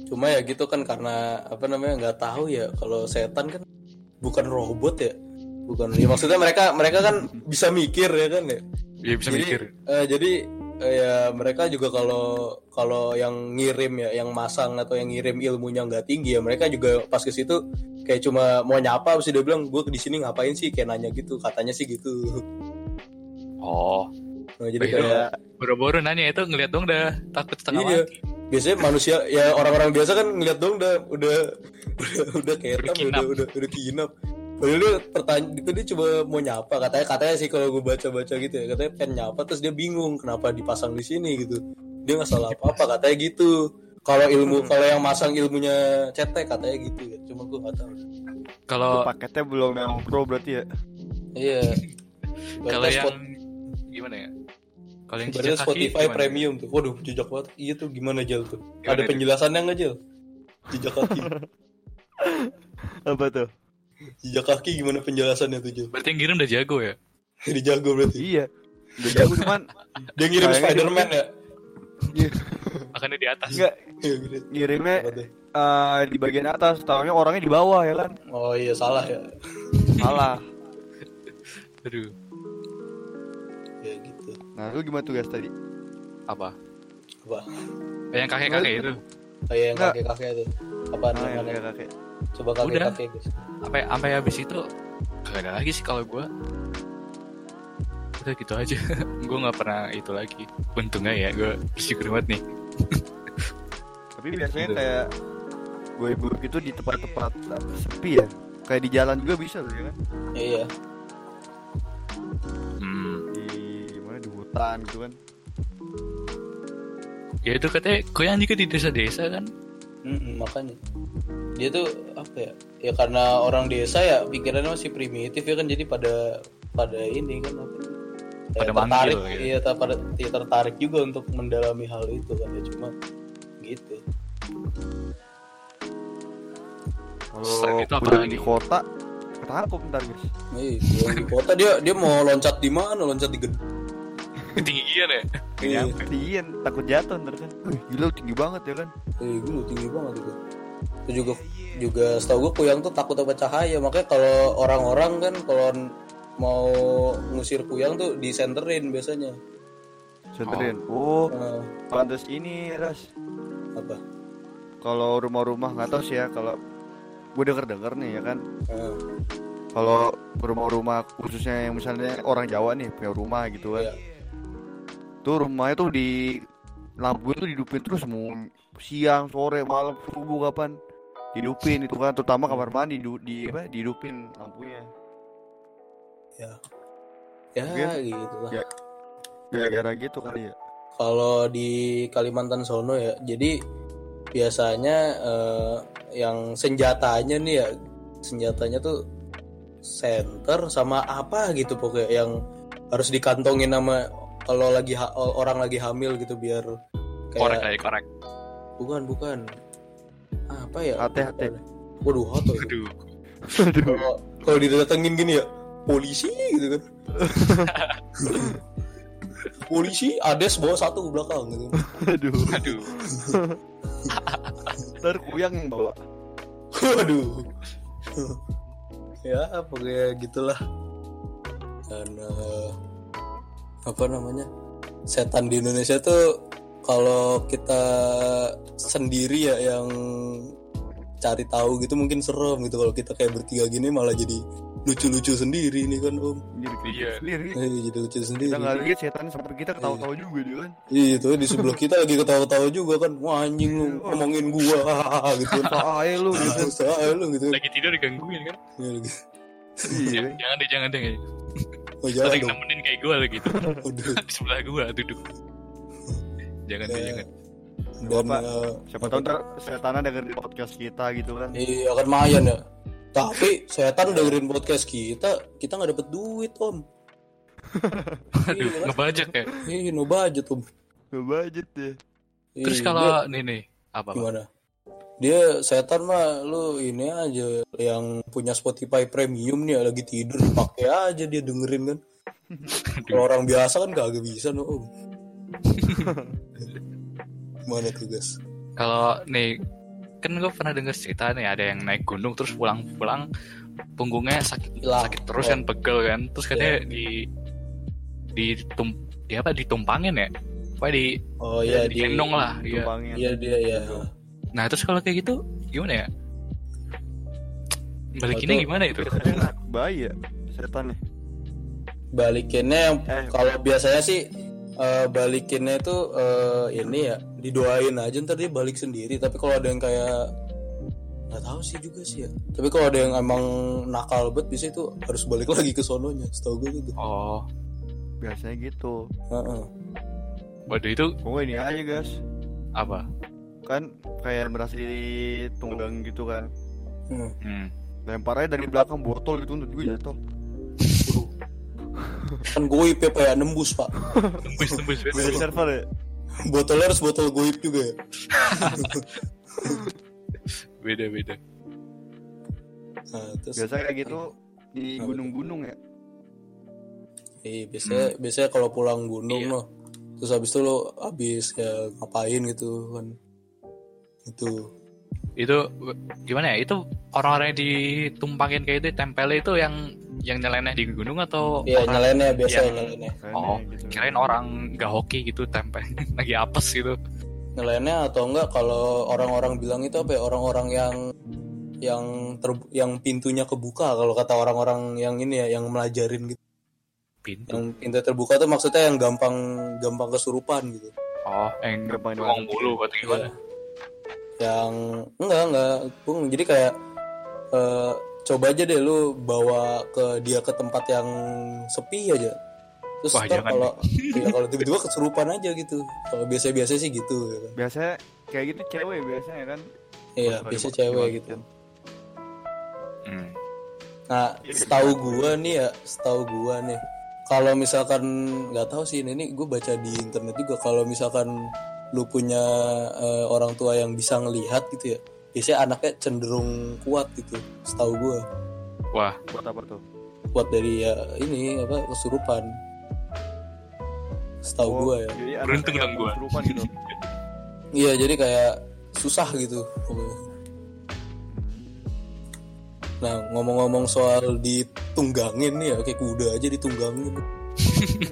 Cuma ya gitu kan karena apa namanya nggak tahu ya kalau setan kan bukan robot ya. Bukan. Ya maksudnya mereka mereka kan bisa mikir ya kan ya. Dia bisa jadi, mikir. eh, jadi eh, ya mereka juga kalau kalau yang ngirim ya, yang masang atau yang ngirim ilmunya nggak tinggi ya mereka juga pas ke situ kayak cuma mau nyapa terus dia bilang gue di sini ngapain sih kayak nanya gitu katanya sih gitu. Oh, Nah, jadi Iya. kayak boro-boro nanya itu ngeliat dong dah takut setengah Iya. mati. Biasanya manusia ya orang-orang biasa kan ngeliat dong udah udah udah udah ketam Udah udah kinap. udah kinap. Padahal dia pertanyaan itu dia coba mau nyapa katanya katanya sih kalau gue baca-baca gitu ya katanya pengen nyapa terus dia bingung kenapa dipasang di sini gitu. Dia nggak salah apa-apa katanya gitu. Kalau ilmu kalau yang masang ilmunya cetek katanya gitu ya. Cuma gue nggak tahu. Kalau Paketnya belum yang pro berarti ya. Iya. kalau yang Spot- gimana ya? Kalau yang kaki Spotify gimana? Premium tuh. Waduh, jejak banget. Iya tuh gimana Jel tuh? Gimana Ada itu? penjelasannya nggak Jel? Jejak kaki. [LAUGHS] Apa tuh? jejak kaki gimana penjelasannya tuh Jel? Berarti yang ngirim udah jago ya? Jadi jago berarti. Iya. Udah jago cuman [LAUGHS] Dia ngirim Spider-Man ya? Makanya di atas. enggak Iya, ngirimnya eh, di bagian atas, tahunya orangnya di bawah ya kan. Oh iya salah ya. Salah. [LAUGHS] Aduh. Nah, lu gimana tuh guys tadi? apa? Apa? Eh, yang kakek-kakek itu. Kayak yang Nggak. kakek-kakek itu. Apaan Nah, yang yang mana? kayak kakek. Coba kakek-kakek guys. Sampai sampai habis itu gak ada lagi sih kalau gua. Udah gitu aja. [LAUGHS] gua nggak pernah itu lagi. Untungnya ya, gua bersyukur banget nih. [LAUGHS] Tapi biasanya Gitu. kayak gue ibu itu di tempat-tempat sepi ya. Kayak di jalan juga bisa tuh ya kan. Iya. Hutan gitu kan. Ya itu katanya kuyang juga di desa-desa kan. Mm-mm, makanya. Dia tuh apa ya? Ya karena orang desa ya pikirannya masih primitif ya kan jadi pada pada ini kan apa? Ya, Pada tertarik, manggil gitu. iya ter- pada ya, tertarik juga untuk mendalami hal itu kan ya cuma gitu. Kalau itu apa di kota ketangkep ntar guys. Nih, yang di kota dia dia mau loncat di mana? Loncat di gedung. Ketinggian ya. Iya. Iya, takut jatuh ntar kan. Wih, gila tinggi banget ya kan. Eh, gue tinggi banget itu. Itu juga juga setahu gue kuyang tuh takut sama cahaya. Makanya kalau orang-orang kan kalau mau ngusir kuyang tuh disenterin biasanya. Senterin. Oh, Nah, pantas ini ras. apa? Kalau rumah-rumah nggak tahu sih ya kalau gue denger denger nih ya kan. Nah, Kalau rumah-rumah khususnya yang misalnya orang Jawa nih punya rumah gitu kan. iya. Tuh rumahnya tuh di lampu itu dihidupin terus mau siang, sore, malam, subuh kapan dihidupin itu kan terutama kamar mandi di, di apa dihidupin lampunya. Ya. Ya, Mungkin- gitu lah. Ya. Gara-gara gitu kali ya. Kalau di Kalimantan sono ya, jadi biasanya eh, yang senjatanya nih ya, senjatanya tuh center sama apa gitu pokoknya yang harus dikantongin sama kalau lagi ha- orang lagi hamil gitu biar Korek kayak kayak korek. bukan bukan apa ya Hati-hati. waduh hoto itu. Aduh. Aduh. kalau kalau didatengin gini ya polisi gitu kan polisi ades bawa satu ke belakang gitu Aduh. Aduh. [LAUGHS] Ntar kuyang yang bawa. waduh ya pokoknya gitulah dan eh, apa namanya setan di Indonesia tuh kalau kita sendiri ya yang cari tahu gitu mungkin serem gitu kalau kita kayak bertiga gini malah jadi lucu-lucu sendiri nih kan om Jadi Iya. iya. sendiri. Eh, jadi lucu sendiri Kita nggak lihat setan sampai kita ketawa-tawa juga dia kan. Iya itu di sebelah kita lagi ketawa-tawa juga kan Wah anjing lu ngomongin gua [LAUGHS] gitu ayo lu gitu. Saya lu gitu Lagi tidur digangguin kan? Iya. Iya. Jangan, jangan deh, jangan deh. Oh Ada jangan yang dong nemenin kayak gue lagi gitu. [LAUGHS] [LAUGHS] Di sebelah gue duduk. Jangan deh, Ya, jangan. Dan Apa? eh, Siapa tahu ntar setannya dengerin podcast kita gitu kan. Iya kan lumayan ya Tapi setan dengerin podcast kita Kita nggak dapet duit om Aduh, Iya, kan? ngebajak ya. Iya no budget om Nggak budget deh. Iya, Terus dia- kalau nih nih apa? Pak? Gimana? Dia setan mah lu ini aja yang punya Spotify premium nih lagi tidur pakai aja dia dengerin kan. [LAUGHS] Kalau orang biasa kan kagak bisa no om. Gimana tuh guys? Kalau nih kan gue pernah denger cerita nih ada yang naik gunung terus pulang-pulang punggungnya sakit Hilang. sakit terus kan pegel kan terus katanya di di tum di apa ditumpangin ya apa di Oh iya di digendong lah iya. Tumpangin. Iya dia ya. Nah terus kalau kayak gitu gimana ya balikinnya gimana itu [LAUGHS] bahaya setannya. Balikinnya yang Eh. kalau biasanya sih eh, balikinnya itu eh, ini ya didoain aja ntar dia balik sendiri. Tapi kalau ada yang kayak nggak tahu sih juga sih ya. Tapi kalau ada yang emang nakal bet bisa itu harus balik [LAUGHS] lagi ke sononya. Setahu gue gitu. oh Biasanya gitu. Heeh. waduh itu Pokoknya ini aja guys. apa Kan kayak berasa ditunggang gitu kan. Hmm. hmm. Lemparnya dari belakang botol gitu untuk gue jatuh. [LAUGHS] Kan goib ya pak ya nembus pak. tembus tembus Beda server ya. Botolnya harus botol goib juga ya. [LAUGHS] beda beda Nah, terus Biasa kayak gitu di gunung-gunung ya. Iya, biasanya biasanya kalau pulang gunung Iya. loh. Terus habis itu lo habis ya ngapain gitu kan. Itu. itu gimana ya itu orang-orang yang ditumpangin kayak itu tempelnya itu yang yang nyeleneh di gunung atau Iya, orang- nyeleneh biasanya yang- nyeleneh. Kayaknya Oh, gitu. kirain orang nggak hoki gitu tempel [LAUGHS] lagi apes gitu Nyeleneh atau enggak kalau orang-orang bilang itu apa ya? Orang-orang yang yang ter, yang pintunya kebuka kalau kata orang-orang yang ini ya yang melajarin gitu. pintu Yang pintu terbuka tuh maksudnya yang gampang gampang kesurupan gitu. oh yang Gampang mulu atau gimana Iya. Yang enggak enggak, Bung. Jadi kayak eh, coba aja deh lu bawa ke dia ke tempat yang sepi aja. Terus Wah, ntar jangan kalau [LAUGHS] ya, kalau tiba-tiba kesurupan aja gitu. Kalau biasa-biasa sih gitu ya kan. Biasanya kayak gitu cewek biasanya kan. Iya, biasa cewek gitu. Hmm. Nah, setahu gua nih ya, setahu gua nih, kalau misalkan nggak tahu sih ini, ini gue baca di internet juga kalau misalkan lu punya eh, orang tua yang bisa ngelihat gitu ya, biasanya anaknya cenderung kuat gitu, setahu gua wah Buat apa tuh? kuat dari ya ini apa kesurupan, setahu gua ya. Jadi Beruntung dong gua. kesurupan gitu. [LAUGHS] Iya, jadi kayak susah gitu. Nah, ngomong-ngomong soal ditunggangin nih ya, kayak kuda aja ditunggangin.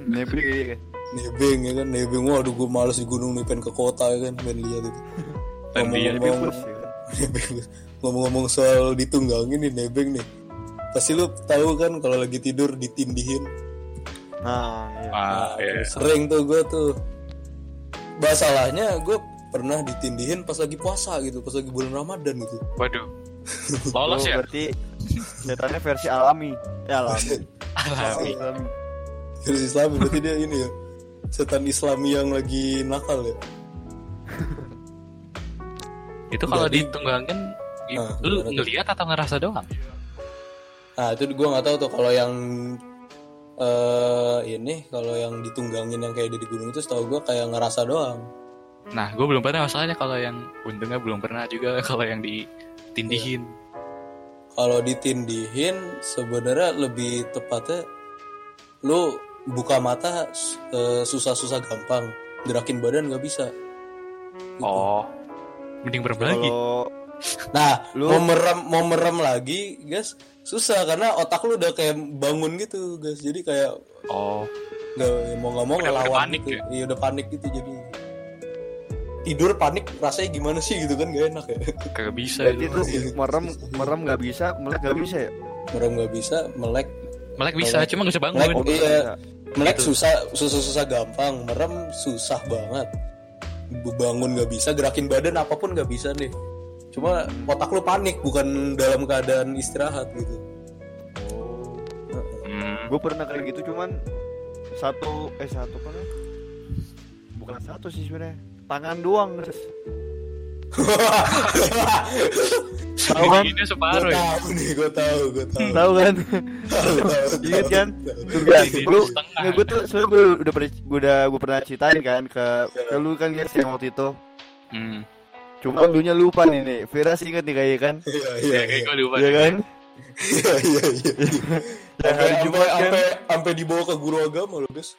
[LAUGHS] Nebeng ya kan? Nebeng. Waduh gue males di gunung nih pengen ke kota ya kan? Pengen lihat itu. [LAUGHS] Ngomong-ngomong ya kan. [LAUGHS] ngomong-ngomong soal ditunggangin nih nebeng nih. Pasti lu tahu kan kalau lagi tidur ditindihin? Nah, iya. ah, ya. sering tuh gue tuh. Masalahnya gue pernah ditindihin pas lagi puasa gitu pas lagi bulan ramadan gitu. Waduh. [LAUGHS] Oh, lolos ya? berarti setannya versi alami. Ya alami. alami. Alami. dari Islam berarti dia ini ya setan Islami yang lagi nakal ya? [LAUGHS] Itu kalau Jadi- ditunggangin Nah, lu ngelihat atau ngerasa doang? Nah itu gue nggak tahu tuh kalau yang eh ini kalau yang ditunggangin yang kayak di gunung itu setahu gue kayak ngerasa doang. nah gue belum pernah masalahnya kalau yang untungnya belum pernah juga [LAUGHS] kalau yang ditindihin. Kalau ditindihin sebenarnya lebih tepatnya lu buka mata eh, susah-susah gampang gerakin badan nggak bisa Gitu. Oh. Mending berapa lagi? Nah Lu- mau merem mau merem lagi guys susah karena otak lu udah kayak bangun gitu guys jadi kayak Oh. nggak mau nggak mau Udah- udah ngelawan panik gitu ya? iya udah panik gitu jadi tidur panik rasanya gimana sih gitu kan gak enak ya Kagak bisa. berarti itu. tuh merem merem nggak bisa, melek nggak bisa ya? merem nggak bisa melek Melek bisa, cuma nggak bisa bangun. Melek, Oh, iya. Melek susah susah susah gampang merem susah banget. Bangun nggak bisa gerakin badan apa pun nggak bisa nih cuma otak lu panik bukan dalam keadaan istirahat gitu. Hmm. Gue pernah kayak gitu cuman satu eh satu kan? Bukan satu sih sebenarnya. Tangan doang terus tahu kan? Ini separuh ya. tahu nih gue tahu gue tahu. Tahu kan? Tahu, tahu, inget tahu. kan? Kan Ini lu setengah. nggak gue tuh sebenarnya gue udah pernah gue udah gue pernah ceritain kan ke ke lu kan guys yang waktu itu. Hmm. cuma lu nya lupa nih nih. Firas inget nih kayaknya kan? Iya iya Ya, iya. kayak gue lupa. Iya kan? Iya iya iya. Hari sampai kan sampai sampai dibawa ke guru agama loh guys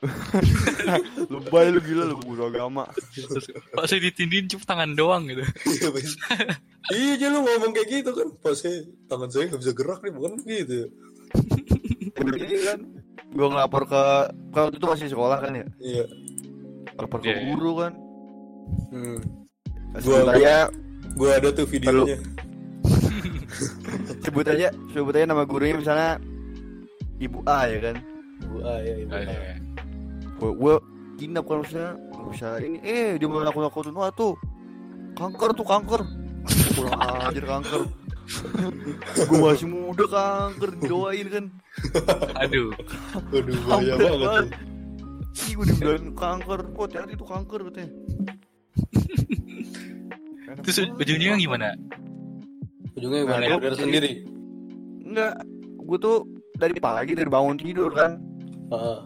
[LAUGHS] lebay lu gila lu guru agama saya ditindihin cuma tangan doang gitu. iya Bes. iya aja lu ngomong kayak gitu kan pas saya tangan saya nggak bisa gerak nih bukan gitu ya Ini kan gue ngelapor ke kalau itu masih sekolah kan ya iya lapor ke Iya, iya. guru kan hmm. Gua- aja gue ada tuh videonya sebut aja sebut aja nama gurunya misalnya ibu A ya kan Bu A ya ibu Ah, A. iya. Gue gue kinap kan maksudnya bisa ini eh dia mau aku aku wah tuh kanker tuh kanker kurang ajar kanker gue masih muda kanker doain kan Aduh. Waduh bahaya banget tuh. Ih gue dibilang kanker kok hati itu kanker katanya Terus ujungnya gimana? Ujungnya Nah, gimana? gua- Sadar sendiri. enggak gue tuh dari pagi dari bangun tidur kan Heeh.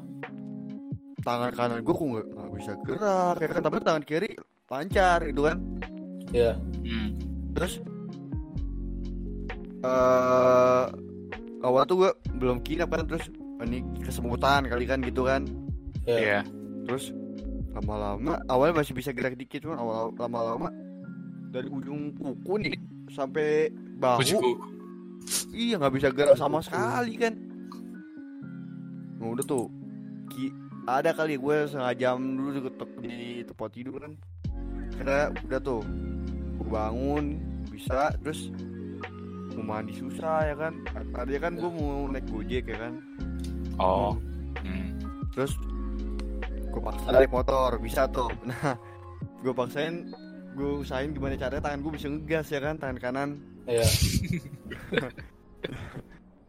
Tangan kanan gue kok nggak nggak bisa gerak ya kan tapi tangan kiri lancar gitu kan Ya. Hmm. terus eh awal tuh gue belum kinap kan terus ini kesemutan kali kan gitu kan Ya. Iya. terus lama-lama awalnya masih bisa gerak dikit cuman awal lama-lama dari ujung kuku nih sampai bahu iya nggak bisa gerak sama sekali kan nah, udah tuh ki ada kali gue setengah jam dulu di, di tempat tidur kan. Karena udah tuh gue bangun bisa terus mau mandi susah ya kan. Tadi kan gue mau naik gojek ya kan. Oh. Hmm. terus gue paksa naik motor bisa tuh. [LAUGHS] Nah gue paksain gue usahain gimana caranya tangan gue bisa ngegas ya kan tangan kanan. Ya. [LAUGHS]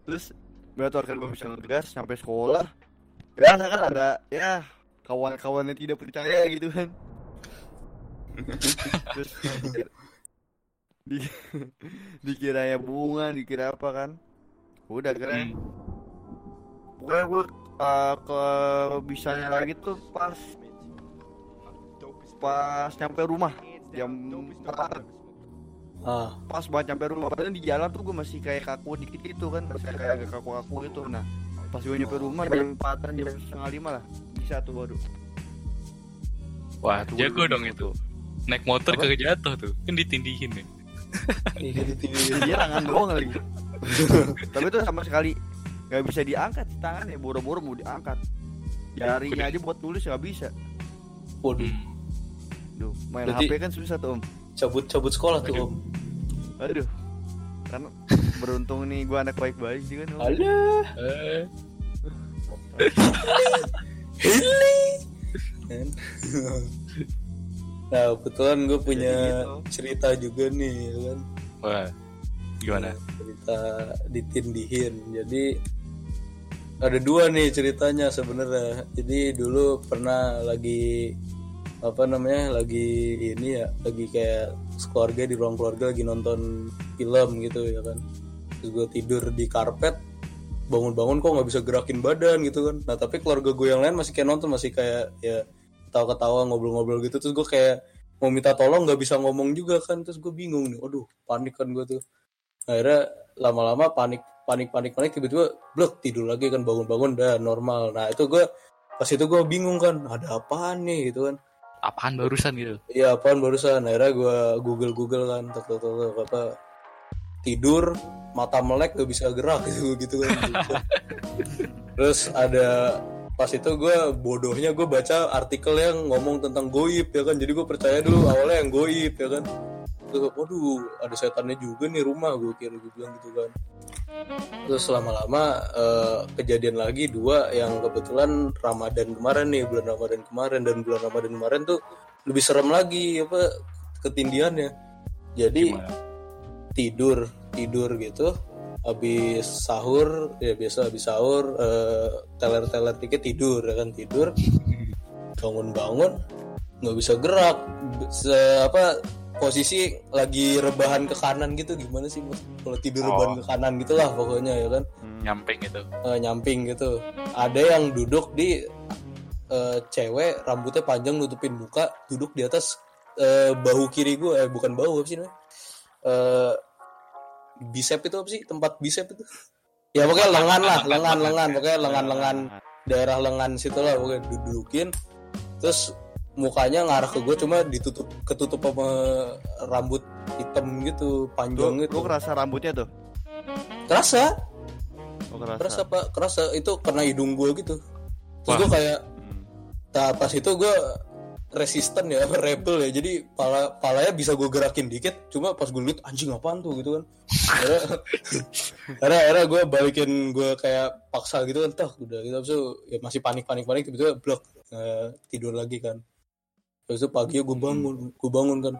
terus motor kan gue bisa ngegas sampai sekolah ya. Kan ada ya kawan-kawan yang tidak percaya gitu kan. [LAUGHS] Terus di dikira ya bunga dikira apa kan. Udah keren. Hmm. pokoknya gue uh, ke bisanya lagi tuh pas pas nyampe rumah jam 4 Ah. pas banget nyampe rumah padahal di jalan tuh gue masih kayak kaku dikit gitu kan masih kayak agak kaku-kaku gitu. Nah pas gue nyampe rumah jam 4 jam setengah lima lah bisa tuh baru Wah, Tuh, jago baru dong itu. Naik motor kagak jatuh tuh. Kan ditindihin ya. [LAUGHS] Iya di TV. dia tangan doang lagi [LAUGHS] tapi tuh sama sekali nggak bisa diangkat sih tangannya boro-boro mau diangkat jarinya aja buat tulis nggak bisa Waduh. Duh, main Berarti- HP kan susah tuh om Cabut cabut sekolah tuh Aduh. om. Aduh. Kan beruntung nih gua anak baik-baik sih kan. Alah. Eh, nah kebetulan gue punya gitu. cerita juga nih ya kan. Wah. Gimana? cerita ditindihin jadi ada dua nih ceritanya sebenarnya jadi dulu pernah lagi apa namanya lagi ini ya lagi kayak keluarga di ruang keluarga lagi nonton film gitu ya kan. Terus gue tidur di karpet bangun-bangun kok nggak bisa gerakin badan gitu kan. Nah tapi keluarga gue yang lain masih kayak nonton masih kayak ya ketawa-ketawa ngobrol-ngobrol gitu. Terus gue kayak mau minta tolong nggak bisa ngomong juga kan. Terus gue bingung nih aduh panik kan gue tuh. Akhirnya lama-lama panik panik panik panik tiba-tiba blok tidur lagi kan bangun-bangun udah normal. Nah itu gue pas itu gue bingung kan ada apaan nih? Gitu kan Apaan barusan gitu? Iya apaan barusan? Akhirnya gue google google kan tek, tek, tek, tek, apa tidur mata melek gak bisa gerak [LAUGHS] gitu gitu kan. Terus ada pas itu gue bodohnya gue baca artikel yang ngomong tentang goib ya kan. Jadi gue percaya dulu awalnya yang goib ya kan. Terus waduh ada setannya juga nih rumah gue kira gue bilang gitu kan terus lama-lama eh, kejadian lagi dua yang kebetulan Ramadan kemarin nih bulan Ramadan kemarin dan bulan Ramadan kemarin tuh lebih serem lagi apa ketindiannya. Jadi Gimana? tidur tidur gitu habis sahur ya biasa habis sahur eh, teler-teler dikit tidur ya kan tidur. Bangun-bangun nggak bisa gerak Se- apa posisi lagi rebahan ke kanan gitu gimana sih mas? Kalau tidur Oh. rebahan ke kanan gitulah pokoknya ya kan? Nyamping gitu. Eh, nyamping gitu. Ada yang duduk di eh, cewek rambutnya panjang nutupin muka duduk di atas eh, bahu kiri gue eh bukan bahu apa sih namanya? Eh, bicep itu apa sih? Tempat bicep itu. Ya pokoknya lengan lah lengan lengan. Pokoknya lengan lengan daerah lengan situ lah pokoknya dudukin. Terus mukanya ngarah ke gue cuma ditutup ketutup sama rambut hitam gitu Gue panjang gitu. kerasa rambutnya tuh. kerasa. Oh, kerasa. kerasa pak. Kerasa. Itu kena hidung gue gitu. Terus gue kayak nah, pas itu gue resisten ya [LAUGHS] rebel ya. Jadi pala palanya bisa gue gerakin dikit cuma pas gue liat anjing apaan tuh? gitu kan. Akhirnya [LAUGHS] akhirnya, akhirnya gue balikin gue kayak paksa gitu kan tuh udah gitu. Itu ya masih panik panik panik tiba-tiba blok eh, tidur lagi kan terus pagi gue bangun gue bangun kan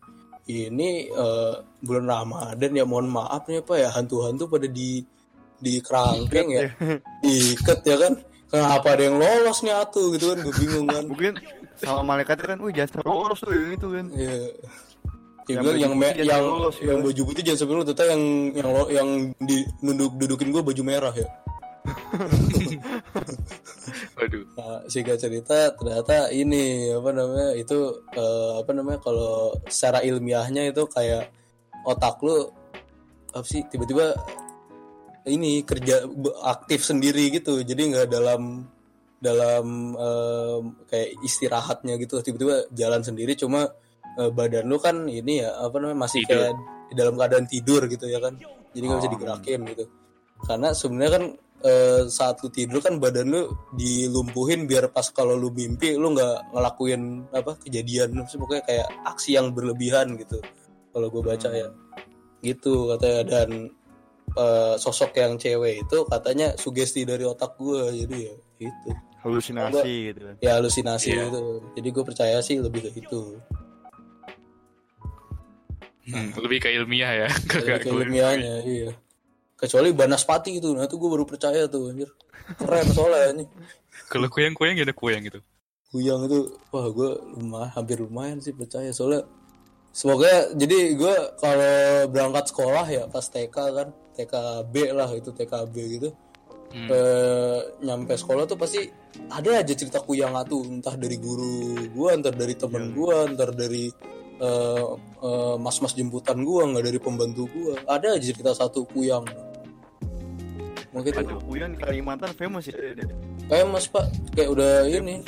ini eh, bulan Ramadan ya mohon maaf nih apa ya hantu-hantu pada di di kerangkeng ya diikat [LAUGHS] ya kan kenapa ada yang lolos nih atu gitu kan gue bingung kan [LAUGHS] Mungkin sama malaikat kan, wih jangan sampai lolos tuh yang itu kan. Iya. Dia Yang bilang yang me- putih jangan yang lolos, ya. yang baju putih jangan sampai lu ternyata yang yang lo- yang di nunduk dudukin gue baju merah ya. [LAUGHS] Waduh. Nah, singkat cerita ternyata ini apa namanya itu eh, apa namanya kalau secara ilmiahnya itu kayak otak lu apa sih tiba-tiba ini kerja aktif sendiri gitu jadi nggak dalam dalam eh, kayak istirahatnya gitu tiba-tiba jalan sendiri cuma eh, badan lu kan ini ya apa namanya masih Tidur. kayak dalam keadaan tidur gitu ya kan jadi nggak bisa Oh. digerakin gitu karena sebenarnya kan eh, saat lu tidur kan badan lu dilumpuhin biar pas kalau lu mimpi lu nggak ngelakuin apa kejadian Maksudnya pokoknya kayak aksi yang berlebihan gitu kalau gue baca ya. Gitu katanya dan eh, sosok yang cewek itu katanya sugesti dari otak gue jadi ya itu Halusinasi gitu kan. ya halusinasi Iya. itu jadi gue percaya sih lebih ke itu. Hmm, lebih ke ilmiah ya. [LAUGHS] Lebih ke ilmiahnya iya kecuali Banaspati itu. Nah itu gue baru percaya tuh anjir. Keren soalnya ini Kalau kuyang-kuyang gimana kuyang gitu? Kuyang itu wah gue lumayan hampir lumayan sih percaya. Soalnya semoga jadi gue kalau berangkat sekolah ya pas TK kan TKB lah itu TKB gitu. Hmm. eh, nyampe sekolah tuh pasti ada aja cerita kuyang tuh entah dari guru gue entar dari temen gue entar dari eh, eh, mas-mas jemputan gue nggak dari pembantu gue ada aja cerita satu kuyang. Mungkin Aduh, Uyan di Kalimantan famous ya. kayak mas pak. Kayak udah ini.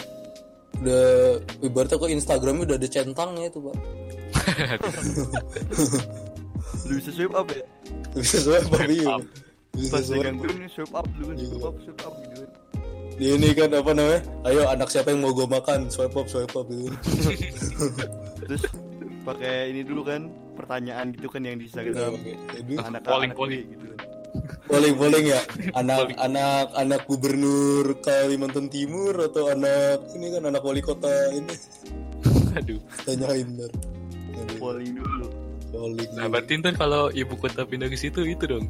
Udah ibaratnya ke Instagramnya udah ada centangnya itu pak. Lu bisa swipe up ya? bisa iya. Up. bisa swipe up. dulu kan, swipe up, swipe up gitu. Di ini kan apa namanya? Ayo anak siapa yang mau gue makan? Swipe up swipe up gitu. Terus pakai ini dulu kan pertanyaan gitu kan yang di Instagram. oke. Jadi, Anak polling. gue gitu kan. polling polling ya [LAUGHS] anak anak anak gubernur Kalimantan Timur atau anak ini kan anak wali kota ini Aduh. tanyain ntar Polling dulu. polling Nah, berarti ntar kalau ibu kota pindah ke situ itu dong.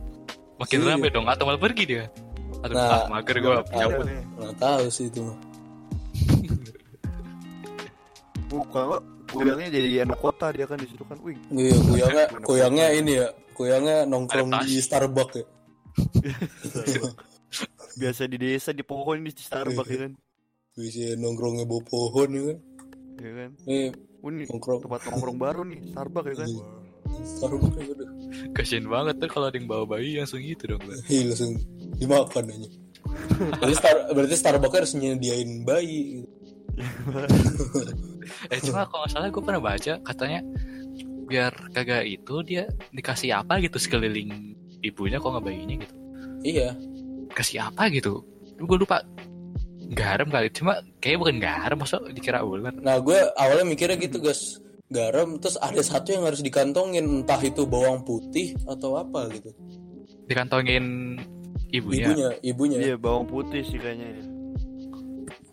Makin Iya. rame dong atau malah pergi dia. Aduh, Nah, ah, mager gue nyambut. nggak tahu sih itu mah Oh, kalau kuyangnya jadi anak kota dia kan di situ kan. Wih, iya kuyangnya kuyangnya ini ya kuyangnya nongkrong di. Starbucks ya [LAUGHS] biasa di desa di pohon di Starbucks ya kan. bisa nongkrongnya bawa pohon ya kan Ya kan. ini Oh, ini nongkrong tempat nongkrong baru nih, Starbucks ya kan. Starbucks aduh kasian banget tuh kalau ada yang bawa bayi langsung gitu dong. Ih, langsung dimakan aja berarti, Star, berarti Starbucks harus nyediain bayi gitu. [LAUGHS] eh cuma kalau nggak salah gue pernah baca katanya biar kagak itu dia dikasih apa gitu sekeliling ibunya kok nggak bayinya gitu. Iya. Kasih apa gitu? Gue lupa. Garam kali. Cuma kayaknya bukan garam masuk dikira ular. Nah gue awalnya mikirnya gitu guys Garam terus ada satu yang harus dikantongin Entah itu bawang putih atau apa gitu. Dikantongin ibunya, Ibunya Ibunya. Iya bawang putih sih kayaknya. ya.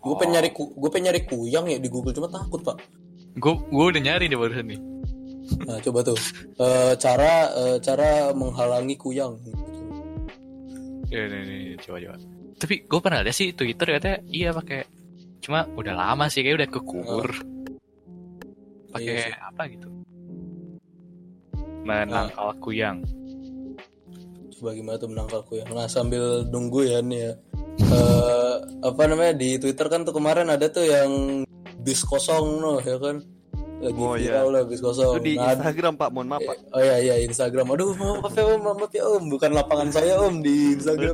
Gue pengen nyari Gue pengen nyari kuyang ya di Google Cuma takut pak. Gue gue udah nyari nih barusan nih. Nah coba tuh. Eh, Cara eh, Cara menghalangi kuyang. Ini, ini, ini, Iya, coba coba. Tapi gue pernah ada sih Twitter katanya iya pakai cuma udah lama sih kayak udah kekubur pakai Iya sih. apa gitu? Menangkal kuyang. Coba gimana tuh menangkal kuyang? Nah sambil nunggu ya nih ya Eh, Apa namanya Di Twitter kan tuh kemarin ada tuh yang Bis kosong no ya kan Lagi Oh, iya. lah bis kosong Itu di Nah, Instagram pak, mohon maaf pak. Oh iya iya Instagram. Aduh maaf ya om, maaf ya om, bukan lapangan saya om di Instagram.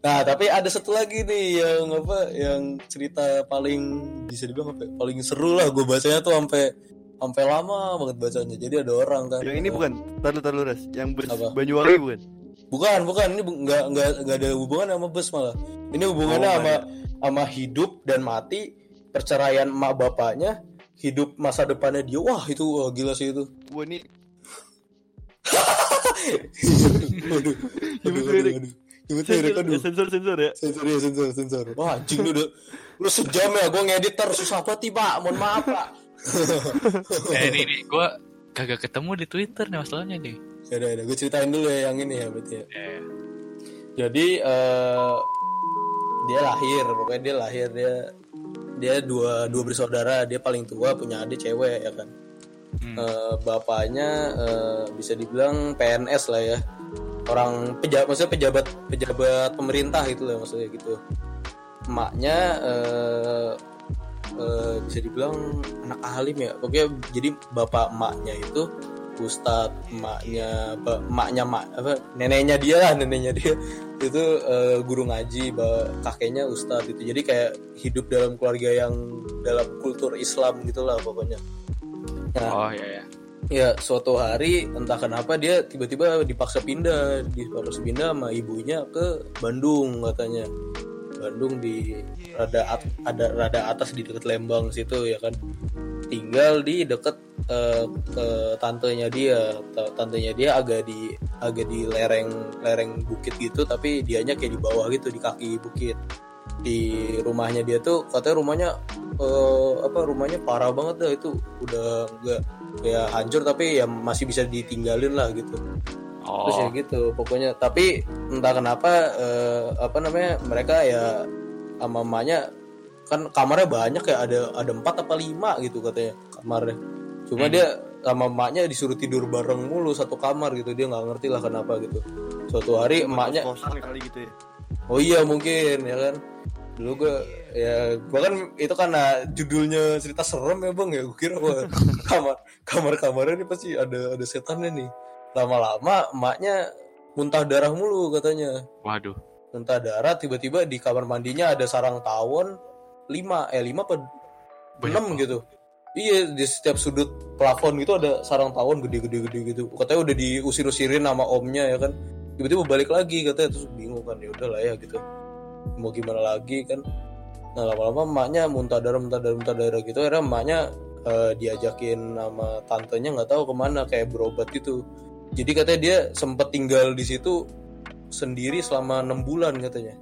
Nah tapi ada satu lagi nih yang apa, yang cerita paling bisa dibilang apa? ya, Paling seru lah. Gue bacanya tuh sampai sampai lama banget bacanya. Jadi ada orang kan. Yang ini bukan, taruh taruh res, yang? Banyuwangi bukan? Bukan bukan ini bu- nggak nggak nggak ada hubungan sama bus malah. Ini hubungannya Oh, sama sama hidup dan mati, perceraian emak bapaknya, hidup masa depannya dia. Wah itu wah, gila sih itu. Wah ini [LAUGHS] Aduh, aduh, aduh, aduh. Aduh, sensor, aduh. sensor sensor ya. sensor ya sensor sensor wah anjing lu udah lu sejam ya gue ngedit terus susah banget nih pak mohon maaf pak [LAUGHS] eh ini, ini gue kagak ketemu di Twitter nih masalahnya nih ya udah gue ceritain dulu ya yang ini ya berarti ya. Jadi eh, dia lahir. Pokoknya dia lahir dia dia dua dua bersaudara. Dia paling tua punya adik cewek ya kan? Hmm. Eh, bapaknya eh, bisa dibilang PNS lah ya. Orang pejabat maksudnya pejabat pejabat pemerintah gitu lah maksudnya gitu. Emaknya eh, eh, bisa dibilang anak alim ya. Pokoknya jadi bapak emaknya itu ustadz emaknya emaknya mak apa neneknya dia lah neneknya dia. Itu eh, guru ngaji kakeknya ustadz itu. Jadi kayak hidup dalam keluarga yang dalam kultur Islam gitulah pokoknya. Nah oh ya ya ya suatu hari entah kenapa dia tiba-tiba dipaksa pindah dipaksa pindah sama ibunya ke Bandung katanya. Bandung di rada at- ada rada atas di dekat Lembang situ ya kan. Tinggal di deket eh, ke tantenya dia. Ta- tantenya dia agak di agak di lereng lereng bukit gitu tapi dianya kayak di bawah gitu di kaki bukit. Di rumahnya dia tuh katanya rumahnya eh, apa rumahnya parah banget dah. Itu udah enggak ya hancur tapi ya masih bisa ditinggalin lah gitu. Terus ya oh. gitu pokoknya. Tapi entah kenapa eh, apa namanya mereka ya sama emaknya kan kamarnya banyak ya ada ada empat apa lima gitu katanya kamarnya cuma Hmm. dia sama emaknya disuruh tidur bareng mulu satu kamar gitu dia nggak ngerti lah kenapa gitu suatu hari emaknya kali gitu ya. Oh iya mungkin ya kan. Dulu gue ya gue kan itu karena judulnya cerita serem ya bang ya gue kira wah, [LAUGHS] kamar kamar kamarnya ini pasti ada ada setannya nih. Lama-lama emaknya muntah darah mulu katanya. waduh Muntah darah tiba-tiba di kamar mandinya ada sarang tawon lima eh lima apa enam gitu. Iya di setiap sudut plafon gitu ada sarang tawon gede-gede gede gitu. Katanya udah diusir-usirin sama omnya ya kan. Tiba-tiba balik lagi katanya terus bingung kan ya udahlah ya gitu. Mau gimana lagi kan. Nah lama-lama emaknya muntah darah muntah darah muntah darah gitu. Akhirnya emaknya eh, diajakin sama tantenya nggak tahu ke mana kayak berobat gitu. Jadi katanya dia sempet tinggal di situ sendiri selama enam bulan katanya.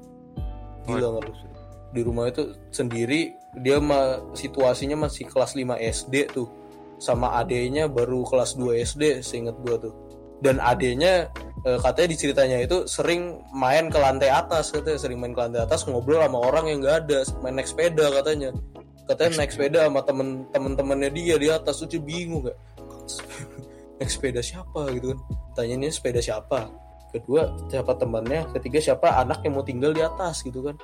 Gila nggak? Di rumah itu sendiri dia mah situasinya masih kelas 5 SD tuh. Sama adenya baru kelas 2 SD seingat gua tuh. Dan adenya eh, katanya di ceritanya itu sering main ke lantai atas katanya. Sering main ke lantai atas ngobrol sama orang yang nggak ada. Main naik sepeda katanya. Katanya naik sepeda sama temen temen-temennya dia di atas. Tuh bingung gak [LAUGHS] naik sepeda siapa gitu kan. Tanya ini sepeda siapa? Kedua siapa temannya ketiga siapa anak yang mau tinggal di atas gitu kan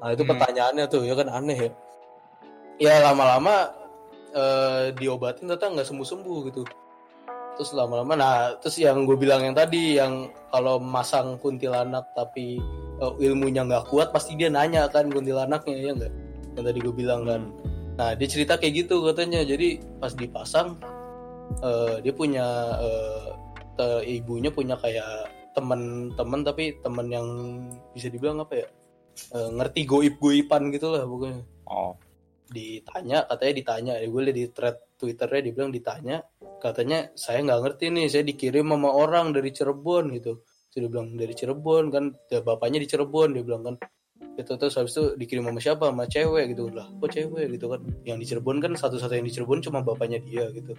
Nah [LAUGHS] itu Hmm. pertanyaannya tuh ya kan aneh ya. Ya lama-lama eh, diobatin ternyata nggak sembuh-sembuh gitu. terus lama-lama nah terus yang gue bilang yang tadi yang kalau masang kuntilanak tapi eh, ilmunya nggak kuat pasti dia nanya kan kuntilanaknya ya nggak yang tadi gue bilang kan nah dia cerita kayak gitu katanya jadi pas dipasang eh, dia punya te- ibunya punya kayak teman-teman tapi teman yang bisa dibilang apa ya Eh, ngerti goib-goiban gitu lah pokoknya. Oh, ditanya katanya ditanya. Ya gue liat di thread twitternya dibilang ditanya. Katanya saya nggak ngerti nih saya dikirim sama orang dari Cirebon gitu. Saya bilang dari Cirebon kan? Ya, bapaknya di Cirebon dia bilang kan. Itu terus habis itu dikirim sama siapa? Sama cewek gitu. Lah kok cewek? gitu kan. Yang di Cirebon kan satu-satu yang di Cirebon cuma bapaknya dia gitu.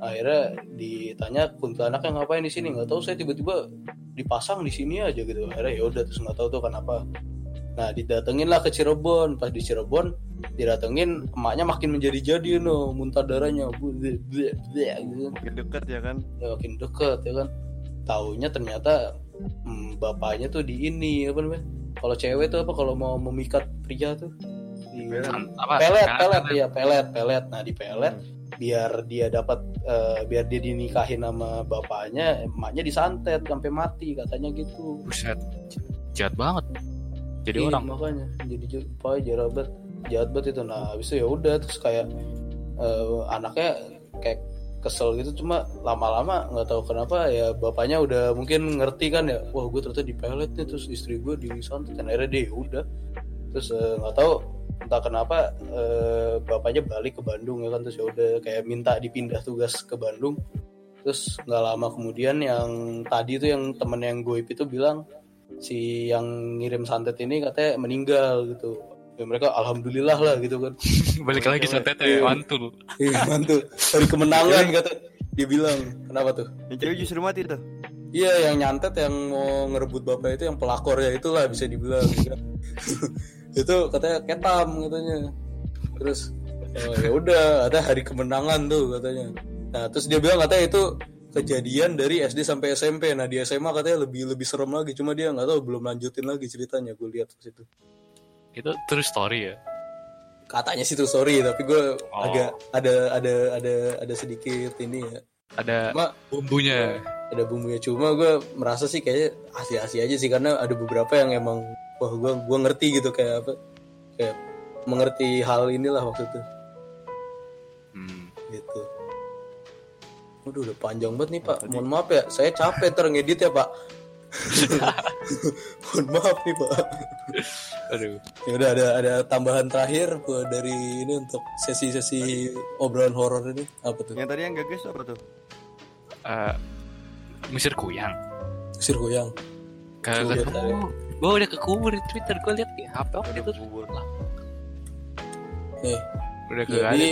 Akhirnya ditanya kuntilanaknya ngapain di sini? Nggak tahu saya tiba-tiba dipasang di sini aja gitu. Akhirnya ya udah terus nggak tahu tuh kenapa nah didatengin lah ke Cirebon. Pas di Cirebon didatengin emaknya makin menjadi-jadi no. Muntah darahnya. Bleh, bleh, bleh, gitu. Makin deket ya kan. ya, makin deket ya kan? Taunya ternyata hmm, bapaknya tuh di ini apa namanya? Kalau cewek tuh apa? Kalau mau memikat pria tuh di Pelet. apa? pelet Kan- pelet. Ya pelet pelet. Nah di pelet biar dia dapat eh, biar dia dinikahin sama bapaknya emaknya disantet sampai mati katanya gitu. Buset. Jahat banget. Jadi Iya, orang. makanya. Jadi j- apa jahat banget. Jahat banget itu. Nah habis itu ya udah terus kayak eh, anaknya kayak kesel gitu. Cuma lama-lama nggak tahu kenapa ya bapaknya udah mungkin ngerti kan ya wah gue ternyata di pelet nih terus istri gue disantet dan akhirnya dia ya udah. Terus eh, nggak tahu entah kenapa eh, bapaknya balik ke Bandung ya kan. Terus ya udah kayak minta dipindah tugas ke Bandung. Terus nggak lama kemudian yang tadi tuh yang temen yang goib itu bilang si yang ngirim santet ini katanya meninggal gitu ya mereka alhamdulillah lah gitu kan [LAUGHS] Balik lagi santet ya, mantul. iya mantul hari kemenangan kata dia bilang kenapa tuh Yang cewek justru mati tuh. iya yang nyantet yang mau ngerebut bapak itu yang pelakor ya itulah bisa dibilang kan. [LAUGHS] itu katanya ketam katanya terus eh, ya udah ada hari kemenangan tuh katanya nah terus dia bilang katanya itu kejadian dari SD sampai SMP nah di SMA katanya lebih lebih serem lagi. Cuma dia nggak tahu belum lanjutin lagi ceritanya. Gue lihat ke situ Itu true story ya. katanya sih tuh sorry tapi gue Oh. agak ada ada ada ada sedikit ini ya. Ada cuma bumbunya. ada bumbunya. Cuma gue merasa sih kayaknya asli-asli aja sih karena ada beberapa yang emang wah gue gua ngerti gitu. Kayak apa kayak mengerti hal inilah waktu itu. Hmm. gitu Waduh udah panjang banget nih pak mohon maaf ya saya capek ter ngedit ya pak [LAUGHS] mohon maaf nih pak Aduh. ya udah ada ada tambahan terakhir buat dari ini untuk sesi-sesi obrolan horor ini apa tuh Yang tadi yang gagas apa tuh? Eh, Mesir kuyang. Sir Kuyang Kagak ketemu. Gue udah kekubur di Twitter. Gue liat di HP waktu itu. nih Udah kagak ada. Jadi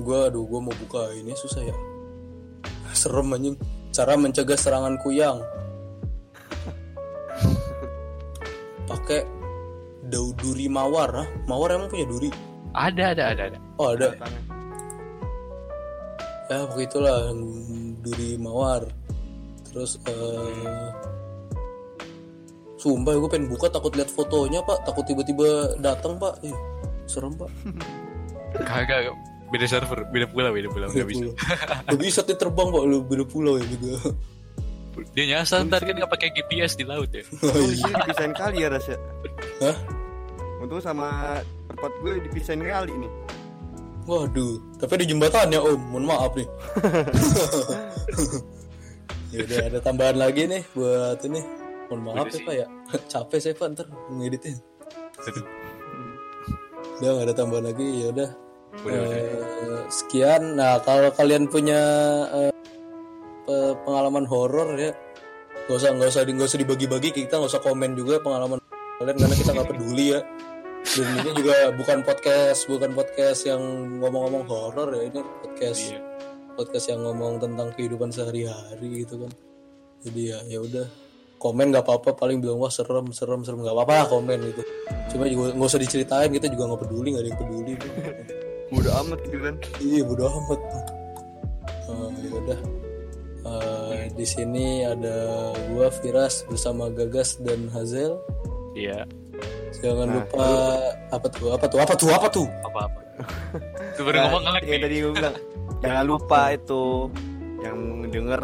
gue aduh gue mau buka ini susah ya. Serem anjing. Cara mencegah serangan kuyang. Pakai daun duri mawar, ah. Mawar emang punya duri? Ada, ada, ada, ada. Oh ada. Ya begitulah duri mawar. Terus eh Sumpah gue pengen buka takut lihat fotonya pak Takut tiba-tiba datang pak Ih, Serem pak Kagak. Beda server, beda pulau, beda pulau. Gak bisa. Gak bisa tuh terbang pak Lu beda pulau ya juga Dia nyasar ntar kan nggak pakai GPS di laut ya. Oh, di iya. dipisahin kali ya Ras ya. Hah? Untung sama tempat gue dipisahin kali nih. Waduh, tapi ada jembatannya om, mohon maaf nih. [LAUGHS] ya udah ada tambahan lagi nih buat ini. Mohon maaf Udah ya sih. pak ya, [LAUGHS] capek saya pak ntar ngeditnya. Udah gak ada tambahan lagi, ya udah. Udah, udah. Eh, sekian. Nah kalau kalian punya pe- pengalaman horor ya, gak usah nggak usah di- nggak usah dibagi-bagi, kita nggak usah komen juga pengalaman kalian karena kita nggak peduli ya. Dan ini juga bukan podcast, bukan podcast yang ngomong-ngomong horor ya, ini podcast Iya. podcast yang ngomong tentang kehidupan sehari-hari gitu kan jadi ya ya udah komen nggak apa-apa paling bilang wah serem serem serem nggak apa-apa komen gitu cuma juga nggak usah diceritain kita juga nggak peduli nggak ada yang peduli [LAUGHS] Mudah amat gitu kan. iya bodo amat Eh, ya udah Eh, di sini ada gua Firas bersama Gagas dan Hazel Iya. jangan Nah, lupa apa tuh apa tuh apa tuh apa tuh Apa-apa. [LAUGHS] Itu baru Nah, ngomong ngelek kayak nih. tadi gue bilang. [LAUGHS] Jangan lupa itu. Jangan denger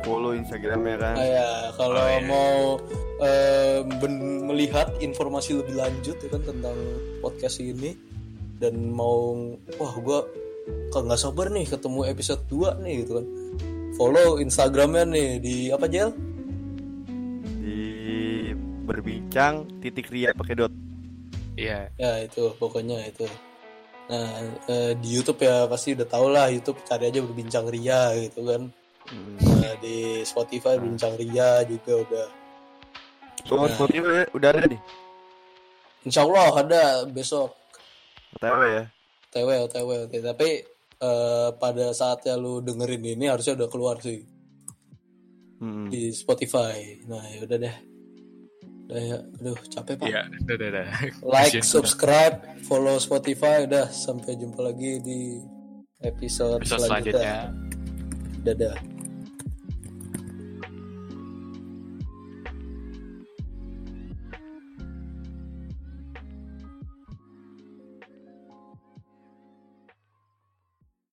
follow Instagramnya kan. Ah, ya, kalau Oh, iya. mau eh, ben- melihat informasi lebih lanjut ya kan tentang podcast ini dan mau wah gua kok nggak sabar nih ketemu episode 2 nih gitu kan. Follow Instagramnya nih di apa Jel? Di berbincang titik ria pakai dot. Iya. Ya itu pokoknya itu. Nah eh, di YouTube ya pasti udah tau lah YouTube cari aja berbincang ria gitu kan. Hmm. Nah, di Spotify berbincang ria juga udah. Oh, Spotify udah ada nih. Insya Allah ada besok. OTW ya. OTW OTW oke tapi eh, pada saatnya lu dengerin ini harusnya udah keluar sih Hmm. di Spotify. Nah ya udah deh. Udah ya, aduh capek pak. Iya, udah, udah, udah. [LAUGHS] Like, subscribe, follow Spotify. Udah sampai jumpa lagi di episode, Episode selanjutnya. Dadah.